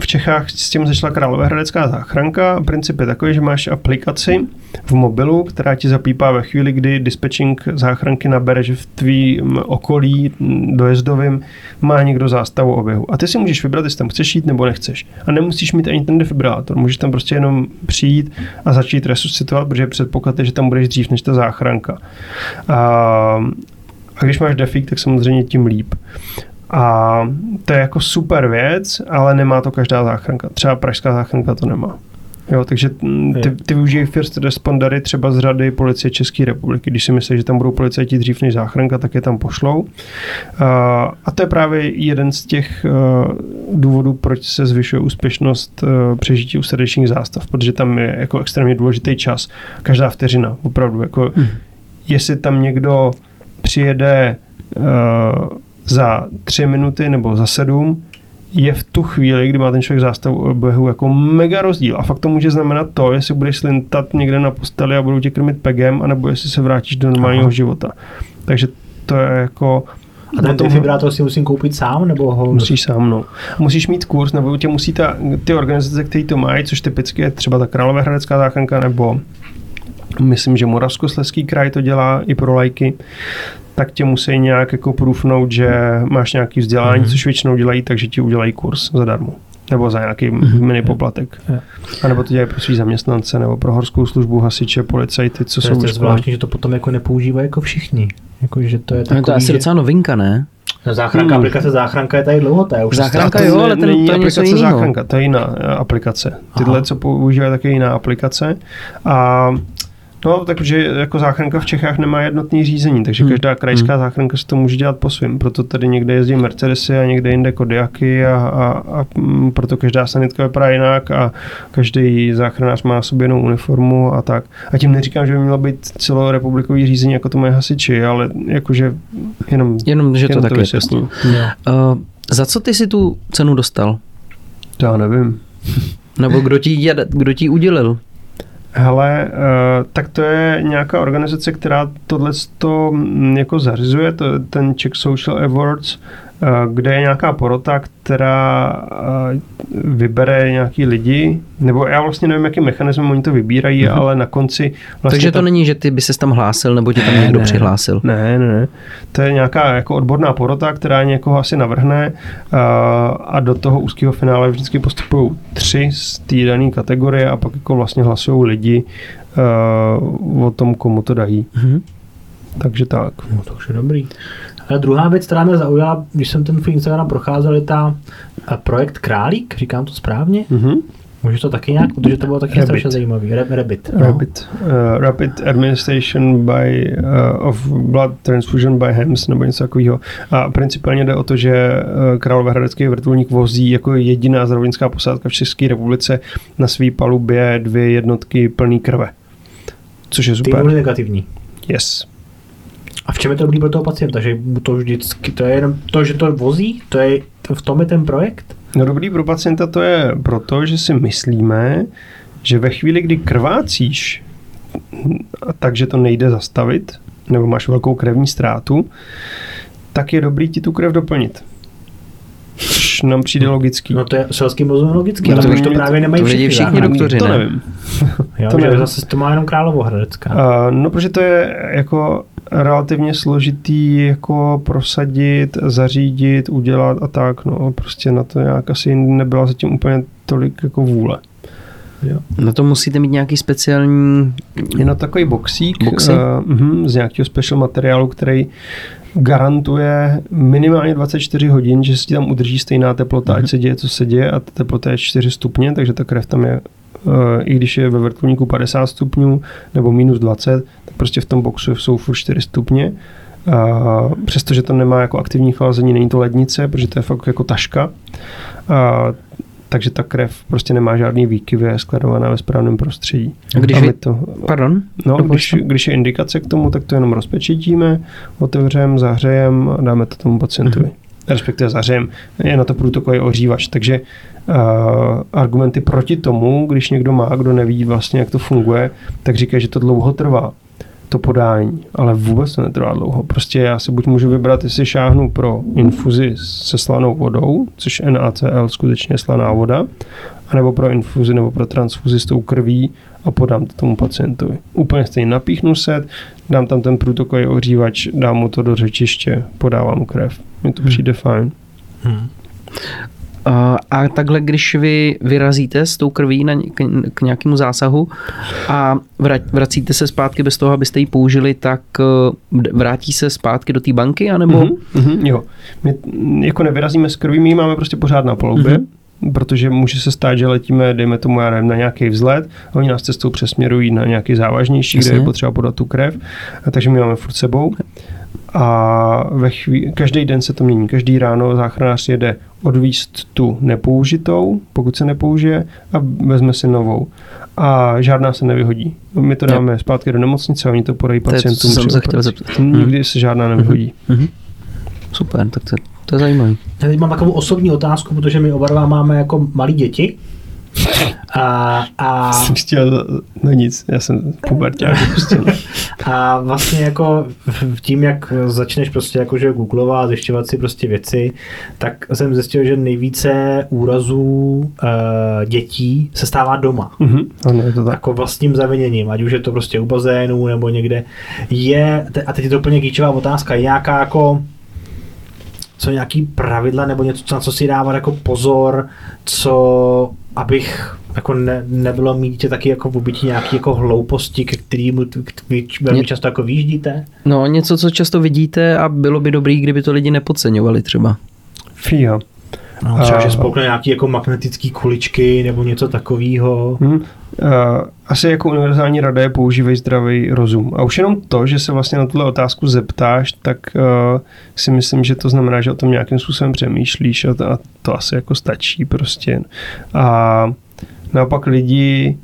v Čechách s tím začala Královéhradecká záchranka. Princip je takový, že máš aplikaci v mobilu, která ti zapípá ve chvíli, kdy dispatching záchranky nabere, že v tvým okolí dojezdovým má někdo zástavu oběhu. A ty si můžeš vybrat, jestli tam chceš jít nebo nechceš. A nemusíš mít ani ten defibrilátor. Můžeš tam prostě jenom přijít a začít resuscitovat, protože předpoklad je, že tam budeš dřív než ta záchranka. A, a když máš defík, tak samozřejmě tím líp. A to je jako super věc, ale nemá to každá záchranka. Třeba pražská záchranka to nemá. Jo, takže mm, ty, ty využijí first respondery třeba z řady policie České republiky. Když si myslí, že tam budou policajti dřív než záchranka, tak je tam pošlou. A, to je právě jeden z těch uh, důvodů, proč se zvyšuje úspěšnost uh, přežití u srdečních zástav, protože tam je jako extrémně důležitý čas. Každá vteřina, opravdu. Jako, hmm. Jestli tam někdo přijede uh, za tři minuty nebo za sedm, je v tu chvíli, kdy má ten člověk zástavu oběhu jako mega rozdíl. A fakt to může znamenat to, jestli budeš slintat někde na posteli a budou tě krmit pegem, anebo jestli se vrátíš do normálního Aha. života. Takže to je jako... A ten defibrátor si musím koupit sám, nebo ho... Musíš sám, no. Musíš mít kurz, nebo tě musí ta, ty organizace, které to mají, což typicky je třeba ta Královéhradecká záchranka, nebo myslím, že Moravskoslezský kraj to dělá i pro lajky, tak tě musí nějak jako průfnout, že máš nějaký vzdělání, mm-hmm. což většinou dělají, takže ti udělají kurz zadarmo. Nebo za nějaký mm-hmm. mini poplatek. Yeah. A nebo to dělají pro svý zaměstnance, nebo pro horskou službu, hasiče, policajty, co to jsou je zvláštní, že to potom jako nepoužívají jako všichni. Jako, že to je takový, to je asi že... docela novinka, ne? No, záchranka, hmm. aplikace záchranka je tady dlouho, to je už záchranka, jo, ale ten, není to je aplikace něco záchranka, to je jiná aplikace. Tyhle, Aha. co používají, tak je jiná aplikace. A No, takže jako záchranka v Čechách nemá jednotný řízení, takže hmm. každá krajská hmm. záchranka si to může dělat po svém. Proto tady někde jezdí Mercedesy a někde jinde Kodiaky a, a, a proto každá sanitka vypadá jinak a každý záchranář má sobě jinou uniformu a tak. A tím neříkám, že by mělo být celorepublikový řízení, jako to mají hasiči, ale jakože jenom, jenom že jenom to, to tak je. Uh, za co ty si tu cenu dostal? To já nevím. Nebo kdo ti, kdo ti udělil? Hele, uh, tak to je nějaká organizace, která tohle to jako zařizuje, to ten Czech Social Awards, kde je nějaká porota, která uh, vybere nějaký lidi, nebo já vlastně nevím, jakým mechanismem oni to vybírají, mm-hmm. ale na konci vlastně Takže to ta... není, že ty by se tam hlásil, nebo tě tam ne, někdo ne, přihlásil? Ne, ne, ne. To je nějaká jako odborná porota, která někoho asi navrhne uh, a do toho úzkého finále vždycky postupují tři z té dané kategorie a pak jako vlastně hlasují lidi o tom, komu to dají. Mm-hmm. Takže tak. No to už je dobrý. A druhá věc, která mě zaujala, když jsem ten Instagram procházel, je ta projekt Králík, říkám to správně? Mm-hmm. Může to taky nějak, protože to bylo taky strašně zajímavý. Rabbit. No. Rabbit. Uh, rapid Administration by, uh, of Blood Transfusion by HEMS nebo něco takového. A principálně jde o to, že uh, Královéhradecký vrtulník vozí jako jediná zdravotnická posádka v České republice na své palubě dvě jednotky plný krve. Což je super. Ty negativní. Yes. A v čem je to dobrý pro toho pacienta? Že to vždycky, to je jenom to, že to vozí? To je, to v tom je ten projekt? No dobrý pro pacienta to je proto, že si myslíme, že ve chvíli, kdy krvácíš, takže to nejde zastavit, nebo máš velkou krevní ztrátu, tak je dobrý ti tu krev doplnit. Což nám přijde logický. No to je selský mozek logický, ale už to právě nemají to všichni. všichni doktoři, To nevím. jo, to nevím. zase to má jenom Královohradecká. Uh, no, protože to je jako relativně složitý jako prosadit, zařídit, udělat a tak, no prostě na to nějak asi nebyla zatím úplně tolik jako vůle. Jo. Na to musíte mít nějaký speciální... Je na takový boxík Boxy? uh, uh, z nějakého special materiálu, který garantuje minimálně 24 hodin, že se ti tam udrží stejná teplota, ať se děje, co se děje a ta teplota je 4 stupně, takže ta krev tam je, uh, i když je ve vrtulníku 50 stupňů nebo minus 20, tak prostě v tom boxu jsou furt 4 stupně. Uh, přestože to nemá jako aktivní chlazení, není to lednice, protože to je fakt jako taška. Uh, takže ta krev prostě nemá žádný výkyvy, je skladovaná ve správném prostředí. A když a my to, Pardon? No, když, když je indikace k tomu, tak to jenom rozpečítíme, otevřeme, zahřejeme a dáme to tomu pacientovi. Mm-hmm. Respektive zahřejeme. Je na to průtokový ohřívač. Takže uh, argumenty proti tomu, když někdo má, kdo neví vlastně, jak to funguje, tak říká, že to dlouho trvá to podání, ale vůbec to netrvá dlouho. Prostě já si buď můžu vybrat, jestli šáhnu pro infuzi se slanou vodou, což NaCl skutečně slaná voda, anebo pro infuzi nebo pro transfuzi s tou krví a podám to tomu pacientovi. Úplně stejně napíchnu se, dám tam ten průtokový ohřívač, dám mu to do řečiště, podávám krev. Mně to přijde fajn. Hmm. A, takhle, když vy vyrazíte s tou krví na, k, k nějakému zásahu a vrať, vracíte se zpátky bez toho, abyste ji použili, tak eh, vrátí se zpátky do té banky, anebo... Mhm, mhm, jo. My jako nevyrazíme s krví, my ji máme prostě pořád na palubě, Mhm. protože může se stát, že letíme, dejme tomu, já nevím, na nějaký vzlet a oni nás cestou přesměrují na nějaký závažnější, kde Jasně. je potřeba podat tu krev, a takže my máme furt sebou. A ve chví, každý den se to mění. Každý ráno záchranář jede odvíst tu nepoužitou, pokud se nepoužije, a vezme si novou. A žádná se nevyhodí. My to dáme zpátky do nemocnice a oni to podají To je, co pacientům. jsem při se chtěl zeptat. Nikdy se žádná nevyhodí. Mhm. Super, tak to, to je zajímavé. Já teď mám takovou osobní otázku, protože my oba dva máme jako malí děti. A, a, Jsem chtěl, no nic, já jsem puberták. Prostě. a vlastně jako v- tím, jak začneš prostě jakože googlovat, zjišťovat si prostě věci, tak jsem zjistil, že nejvíce úrazů uh, dětí se stává doma. Mhm, ano, je to tak. Jako vlastním zaviněním, ať už je to prostě u bazénu nebo někde. Je, a teď je to úplně kýčová otázka, je nějaká jako co nějaký pravidla nebo něco, na co si dávat jako pozor, co abych jako ne, nebylo mít taky jako v obytí nějaký jako hlouposti, k- vy velmi často jako výjíždíte? No, něco, co často vidíte a bylo by dobrý, kdyby to lidi nepodceňovali třeba. Fíha. No, třeba, A- že spolkne nějaký jako magnetický kuličky nebo něco takového. Hm. Uh, asi jako univerzální rada je používej zdravý rozum. A už jenom to, že se vlastně na tuhle otázku zeptáš, tak uh, si myslím, že to znamená, že o tom nějakým způsobem přemýšlíš a to, a to asi jako stačí prostě. A naopak lidi,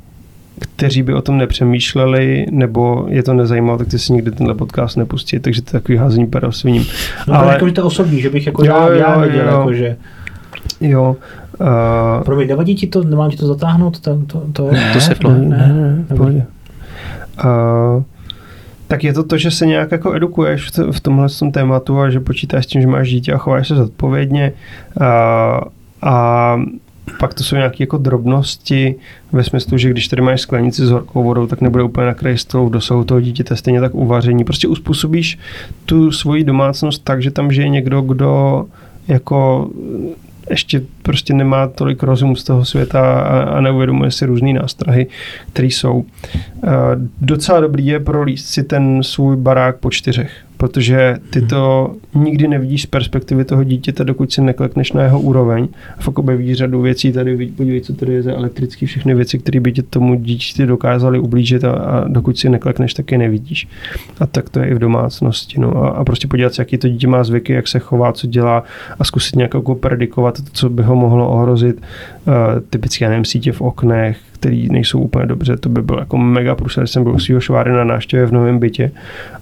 kteří by o tom nepřemýšleli, nebo je to nezajímalo, tak ty si nikdy tenhle podcast nepustí, takže to je takový házení pera. No, Ale- jako, že to osobní, že bych jako Jo, já, jo, já věděl, jo. jako, že Jo. Uh, Promiň, nevadí ti to, nemám ti to zatáhnout? To, to, to, To světlo. Ne, ne, ne, Dobrý. pohodě. Uh, tak je to to, že se nějak jako edukuješ v, tomhle tom tématu a že počítáš s tím, že máš dítě a chováš se zodpovědně uh, a pak to jsou nějaké jako drobnosti ve smyslu, že když tady máš sklenici s horkou vodou, tak nebude úplně na kraji stolu v dosahu toho dítěte, stejně tak uvaření. Prostě uspůsobíš tu svoji domácnost tak, že tam žije někdo, kdo jako ještě prostě nemá tolik rozumu z toho světa a, a neuvědomuje si různé nástrahy, které jsou. Uh, docela dobrý je prolíst si ten svůj barák po čtyřech, protože ty to nikdy nevidíš z perspektivy toho dítěte, dokud si neklekneš na jeho úroveň. A fakt objevíš řadu věcí tady, podívej, co tady je za elektrický, všechny věci, které by tě tomu dítěti dokázaly ublížit a, a dokud si neklekneš, tak je nevidíš. A tak to je i v domácnosti. No. A, a prostě podívat se, jaký to dítě má zvyky, jak se chová, co dělá a zkusit nějak jako predikovat to, co by ho mohlo ohrozit. Uh, typicky, já nevím, sítě v oknech, který nejsou úplně dobře, to by byl jako mega průser, jsem byl u svého šváry na návštěvě v novém bytě.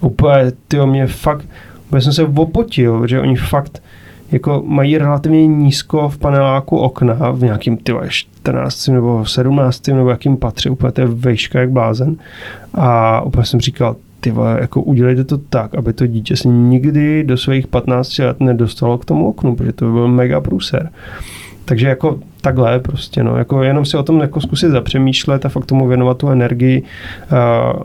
Úplně, ty mě fakt, úplně jsem se opotil, že oni fakt jako mají relativně nízko v paneláku okna v nějakým ty 14 nebo 17 nebo jakým patří, úplně to je vejška jak blázen. A úplně jsem říkal, ty vole, jako udělejte to tak, aby to dítě se nikdy do svých 15 let nedostalo k tomu oknu, protože to by byl mega průser. Takže jako takhle prostě, no, jako jenom si o tom jako zkusit zapřemýšlet a fakt tomu věnovat tu energii, uh,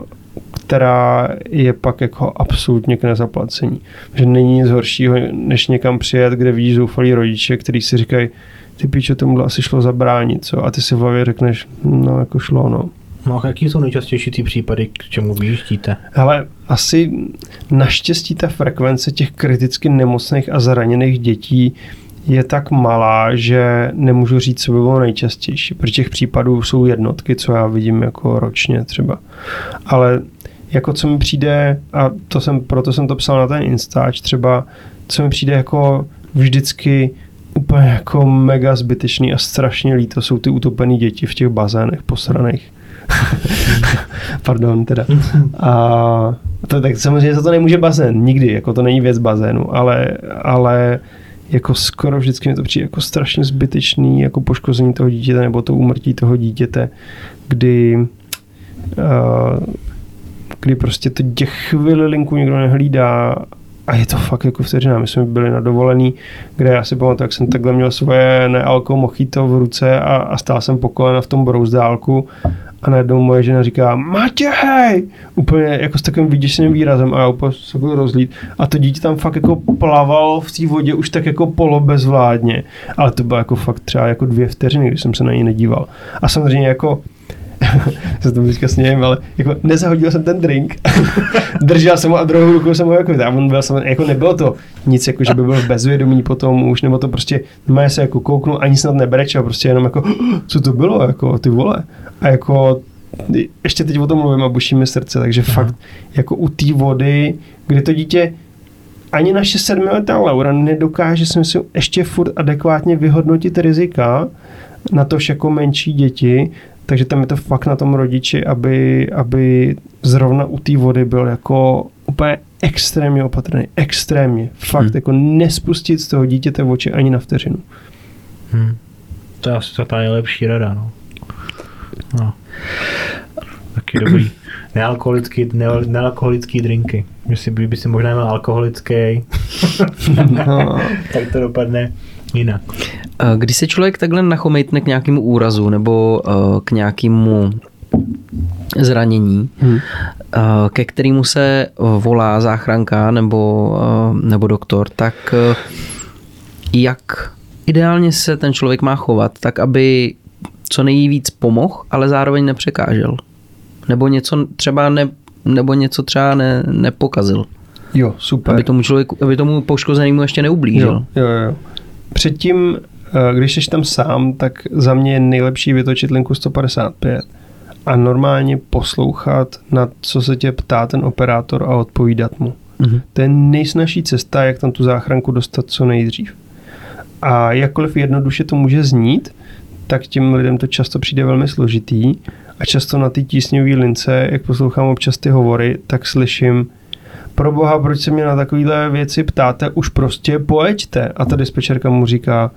která je pak jako absolutně k nezaplacení. Že není nic horšího, než někam přijet, kde vidíš zoufalý rodiče, který si říkají, ty píče, tomu asi šlo zabránit, co? A ty si v hlavě řekneš, no jako šlo, no. No a jaký jsou nejčastější ty případy, k čemu vyjíždíte? Ale asi naštěstí ta frekvence těch kriticky nemocných a zraněných dětí je tak malá, že nemůžu říct, co by bylo nejčastější, protože těch případů jsou jednotky, co já vidím jako ročně třeba. Ale jako co mi přijde, a to jsem, proto jsem to psal na ten Instač třeba, co mi přijde jako vždycky úplně jako mega zbytečný a strašně líto jsou ty utopené děti v těch bazénech posraných. Pardon, teda. A to, tak samozřejmě za to nemůže bazén, nikdy, jako to není věc bazénu, ale, ale jako skoro vždycky mi to přijde jako strašně zbytečný, jako poškození toho dítěte nebo to umrtí toho dítěte, kdy uh, kdy prostě to těch chvilinku nikdo nehlídá a je to fakt jako vteřina. My jsme byli na dovolený, kde já si pamatuju, jak jsem takhle měl svoje nealko mochito v ruce a, a stál jsem po kolena v tom brouzdálku a najednou moje žena říká Matěj! Úplně jako s takovým vyděšeným výrazem a já úplně se budu rozlít. A to dítě tam fakt jako plavalo v té vodě už tak jako polobezvládně. Ale to bylo jako fakt třeba jako dvě vteřiny, když jsem se na něj nedíval. A samozřejmě jako se to teďka snějem, ale jako nezahodil jsem ten drink, držel jsem ho a druhou rukou jsem ho jako a on byl jsem, jako nebylo to nic, jako že by byl v bezvědomí potom už, nebo to prostě, má se jako kouknu, ani snad nebrečel, prostě jenom jako, co to bylo, jako ty vole. A jako ještě teď o tom mluvím a buší mi srdce, takže Aha. fakt jako u té vody, kdy to dítě ani naše sedmiletá Laura nedokáže si myslím ještě furt adekvátně vyhodnotit rizika, na to jako menší děti, takže tam je to fakt na tom rodiči, aby, aby zrovna u té vody byl jako úplně extrémně opatrný, extrémně. Fakt hmm. jako nespustit z toho dítěte v oči ani na vteřinu. Hmm. To je asi ta nejlepší rada, no. no. Taky dobrý. Nealkoholický, ne, nealkoholický drinky. Myslím, by si možná měl alkoholický, no. tak to dopadne jinak. Když se člověk takhle nachomejtne k nějakému úrazu nebo eh, k nějakému zranění, hmm. Eh, ke kterému se volá záchranka nebo, eh, nebo doktor, tak jak ideálně se ten člověk má chovat, tak aby co nejvíc pomohl, ale zároveň nepřekážel. Nebo něco třeba ne, nebo něco třeba ne, nepokazil. Jo, super. Aby tomu člověku, aby tomu poškozenému ještě neublížil. Jo, jo, jo. Předtím Eh, když jsi tam sám, tak za mě je nejlepší vytočit linku 155 a normálně poslouchat, na co se tě ptá ten operátor a odpovídat mu. Mm-hmm. To je nejsnažší cesta, jak tam tu záchranku dostat co nejdřív. A jakkoliv jednoduše to může znít, tak těm lidem to často přijde velmi složitý a často na té tísňové lince, jak poslouchám občas ty hovory, tak slyším, pro boha, proč se mě na takovéhle věci ptáte, už prostě pojďte. A ta dispečerka mu říká,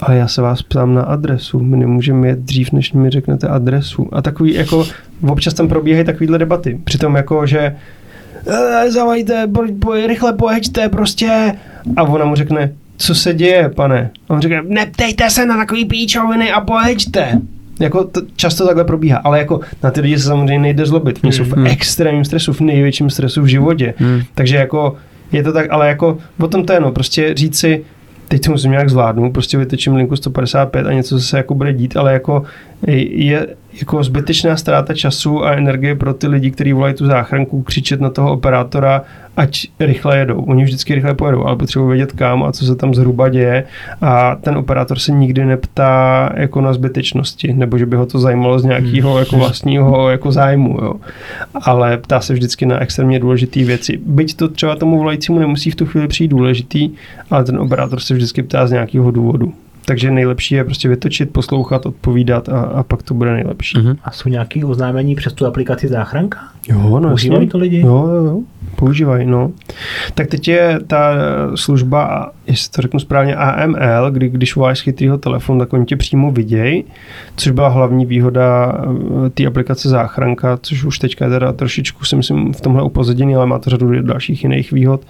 ale já se vás ptám na adresu, my nemůžeme jet dřív, než mi řeknete adresu. A takový, jako, občas tam probíhají takovýhle debaty. Přitom jako, že e, zavajte, rychle pojeďte prostě. A ona mu řekne, co se děje, pane? A on řekne, neptejte se na takový píčoviny a pojeďte. Jako to často takhle probíhá, ale jako na ty lidi se samozřejmě nejde zlobit. Oni jsou v hmm. extrémním stresu, v největším stresu v životě. Hmm. Takže jako je to tak, ale jako o tom to je, no, prostě říct si, teď to musím nějak zvládnout, prostě vytečím linku 155 a něco se jako bude dít, ale jako je jako zbytečná ztráta času a energie pro ty lidi, kteří volají tu záchranku, křičet na toho operátora, ať rychle jedou. Oni vždycky rychle pojedou, ale potřebují vědět kam a co se tam zhruba děje a ten operátor se nikdy neptá jako na zbytečnosti, nebo že by ho to zajímalo z nějakého hmm. jako vlastního jako zájmu, jo. Ale ptá se vždycky na extrémně důležité věci. Byť to třeba tomu volajícímu nemusí v tu chvíli přijít důležitý, ale ten operátor se vždycky ptá z nějakého důvodu. Takže nejlepší je prostě vytočit, poslouchat, odpovídat a, a pak to bude nejlepší. Uh-huh. A jsou nějaké oznámení přes tu aplikaci záchranka? Jo, no Používají to lidi? Jo, jo, jo. Používají, no. Tak teď je ta služba, jestli to řeknu správně, AML, kdy když voláš z chytrýho telefonu, tak oni tě přímo vidějí, což byla hlavní výhoda eh, té aplikace záchranka, což už teďka je teda trošičku, si myslím, v tomhle upozaděný, ale má to řadu dalších jiných výhod.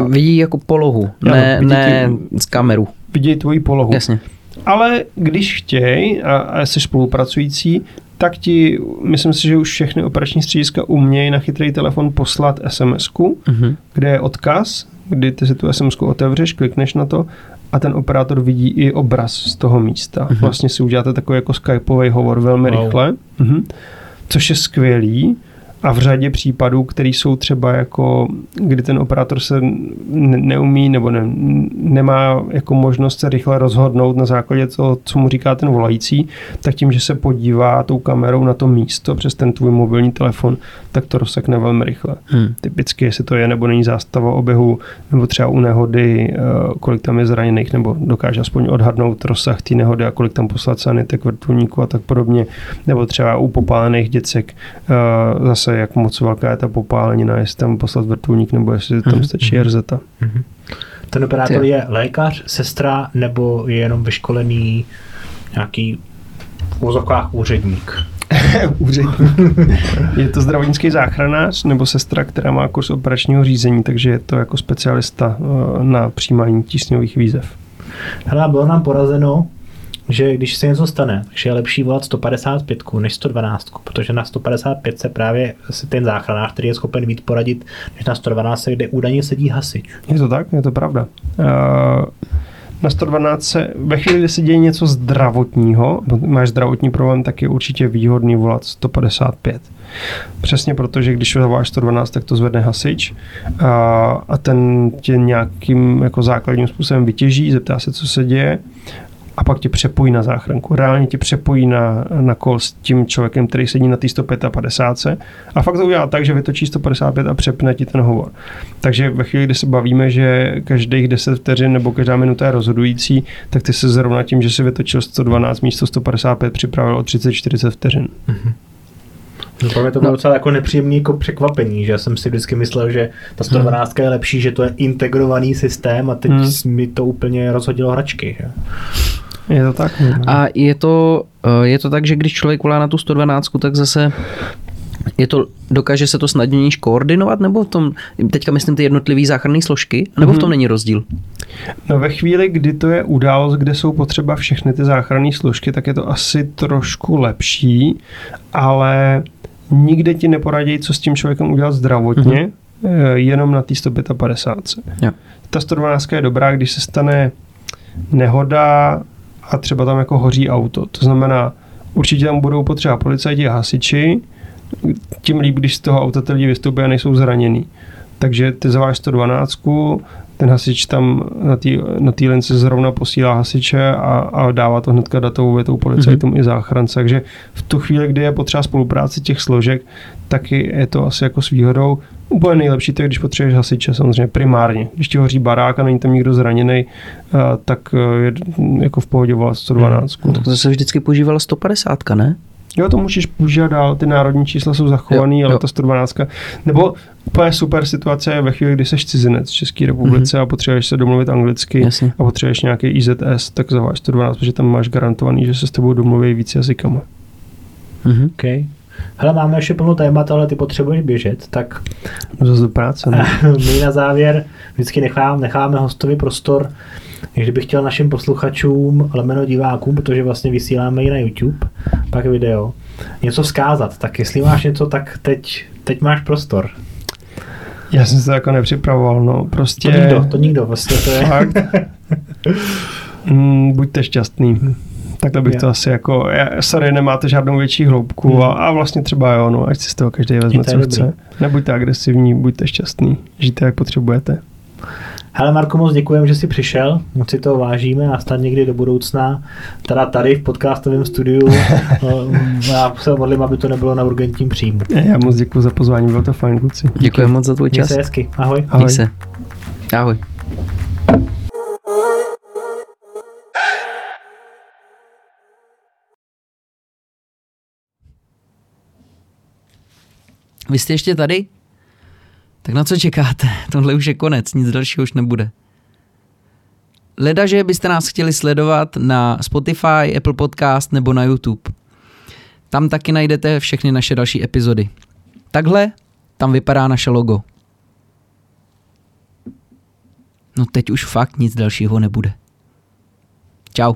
Uh, vidí jako polohu, ne, ne z kameru vidějí tvoji polohu. Jasně. Ale když chtějí a, a jsi spolupracující, tak ti, myslím si, že už všechny operační střediska umějí na chytrý telefon poslat SMS, uh-huh. kde je odkaz, kdy ty si tu SMS otevřeš, klikneš na to a ten operátor vidí i obraz z toho místa. Mhm. Vlastně si uděláte takový jako skypový hovor velmi Wow. rychle, mhm. což je skvělý. A v řadě případů, které jsou třeba jako, kdy ten operátor se ne- neumí nebo ne, nemá jako možnost se rychle rozhodnout na základě toho, co mu říká ten volající, tak tím, že se podívá tou kamerou na to místo přes ten tvůj mobilní telefon, tak to rozsekne velmi rychle. Hmm. Typicky, jestli to je nebo není zástava oběhu, nebo třeba u nehody, eh, kolik tam je zraněných, nebo dokáže aspoň odhadnout rozsah té nehody a kolik tam poslat sanitek, vrtulníků a tak podobně, nebo třeba u popálených děcek, eh, zase jak moc velká je ta popálenina, jestli tam poslat vrtulník, nebo jestli tam Mhm, stačí mhm. RZ. Ten operátor je lékař, sestra nebo je jenom vyškolený nějaký v úzokách úředník. je to zdravotnický záchranář nebo sestra, která má kurz operačního řízení, takže je to jako specialista eh, na přijímání tísňových výzev. Hele, bylo nám porazeno, že když se něco stane, takže je lepší volat 155 než 112, protože na 155 se právě se ten záchranář, který je schopen víc poradit, než na 112, kde údajně sedí hasič. Je to tak? Je to pravda. Uh, na 112 se, ve chvíli, kdy se děje něco zdravotního, máš zdravotní problém, tak je určitě výhodný volat 155. Přesně proto, že když zavoláš 112, tak to zvedne hasič a, a ten tě nějakým jako základním způsobem vytěží, zeptá se, co se děje a pak tě přepojí na záchranku. Reálně tě přepojí na, na kol s tím člověkem, který sedí na té 155 a fakt to udělá tak, že vytočí 155 a přepne ti ten hovor. Takže ve chvíli, kdy se bavíme, že každých 10 vteřin nebo každá minuta je rozhodující, tak ty se zrovna tím, že si vytočil 112 místo 155 připravil o 30-40 vteřin. No, pro mě to bylo docela jako nepříjemný jako překvapení, že já jsem si vždycky myslel, že ta 112 je lepší, že to je integrovaný systém a teď Hmm. mi to úplně rozhodilo hračky. Že? Je to tak? A je to, eh, je to tak, že když člověk volá na tu 112, tak zase je to, dokáže se to snadněji koordinovat, nebo v tom, teďka myslím ty jednotlivé záchranné složky, nebo v tom Mhm. není rozdíl? No ve chvíli, kdy to je událost, kde jsou potřeba všechny ty záchranné složky, tak je to asi trošku lepší, ale nikde ti neporadí, co s tím člověkem udělat zdravotně, mm-hmm. jenom na té 155. Jo. Ta 112 je dobrá, když se stane nehoda a třeba tam jako hoří auto. To znamená, určitě tam budou potřeba policajti a hasiči, tím líp, když z toho auta ty lidi vystoupí a nejsou zraněný. Takže ty zavoláš 112, ten hasič tam na té na tý lince zrovna posílá hasiče a, a dává to hnedka datovou větou policajtům mm-hmm. i záchrance. Takže v tu chvíli, kdy je potřeba spolupráce těch složek, taky je to asi jako s výhodou. Úplně nejlepší to je, když potřebuješ hasiče, samozřejmě primárně. Když ti hoří barák a není tam nikdo zraněný, tak eh, je jako v pohodě volat 112. No, tak to se vždycky používala 150, ne? Jo, to můžeš používat dál, ty národní čísla jsou zachovaný, Jo, ale jo. ta 112. Nebo úplně super situace je ve chvíli, kdy jsi cizinec v České republice mm-hmm. a potřebuješ se domluvit anglicky Jasně. a potřebuješ nějaký IZS, tak zavoláš 112, protože tam máš garantovaný, že se s tebou domluví víc jazykama. Mhm. Okay. Hele, máme ještě plno témat, ale ty potřebuješ běžet, tak Zase do práce. Ne? my na závěr vždycky nechám, necháme hostovi prostor, kdybych chtěl našim posluchačům, lomeno divákům, protože vlastně vysíláme i na YouTube, pak video, něco vzkázat. Tak jestli máš něco, tak teď, teď máš prostor. Já jsem se to jako nepřipravoval, no, prostě... To nikdo, to nikdo, vlastně to je. Fakt. mm, buďte šťastný. Takhle bych Jo. to asi jako, já, sorry, nemáte žádnou větší hloubku Hmm. a, a vlastně třeba jo, no, ať si z toho každý vezme, to co dobrý. chce. Nebuďte agresivní, buďte šťastný, žijte jak potřebujete. Hele Marko, moc děkujeme, že jsi přišel, moc si to vážíme a snad někdy do budoucna, teda tady v podcastovém studiu, eh, já se modlím, aby to nebylo na urgentním příjmu. Já moc děkuji za pozvání, bylo to fajn, kluci. Děkuji moc za tvůj Měj čas. se hezky, ahoj. Ahoj. Se. Ahoj. Vy jste ještě tady? Tak na co čekáte? Tohle už je konec, nic dalšího už nebude. Leda, že byste nás chtěli sledovat na Spotify, Apple Podcast nebo na YouTube. Tam taky najdete všechny naše další epizody. Takhle tam vypadá naše logo. No teď už fakt nic dalšího nebude. Čau.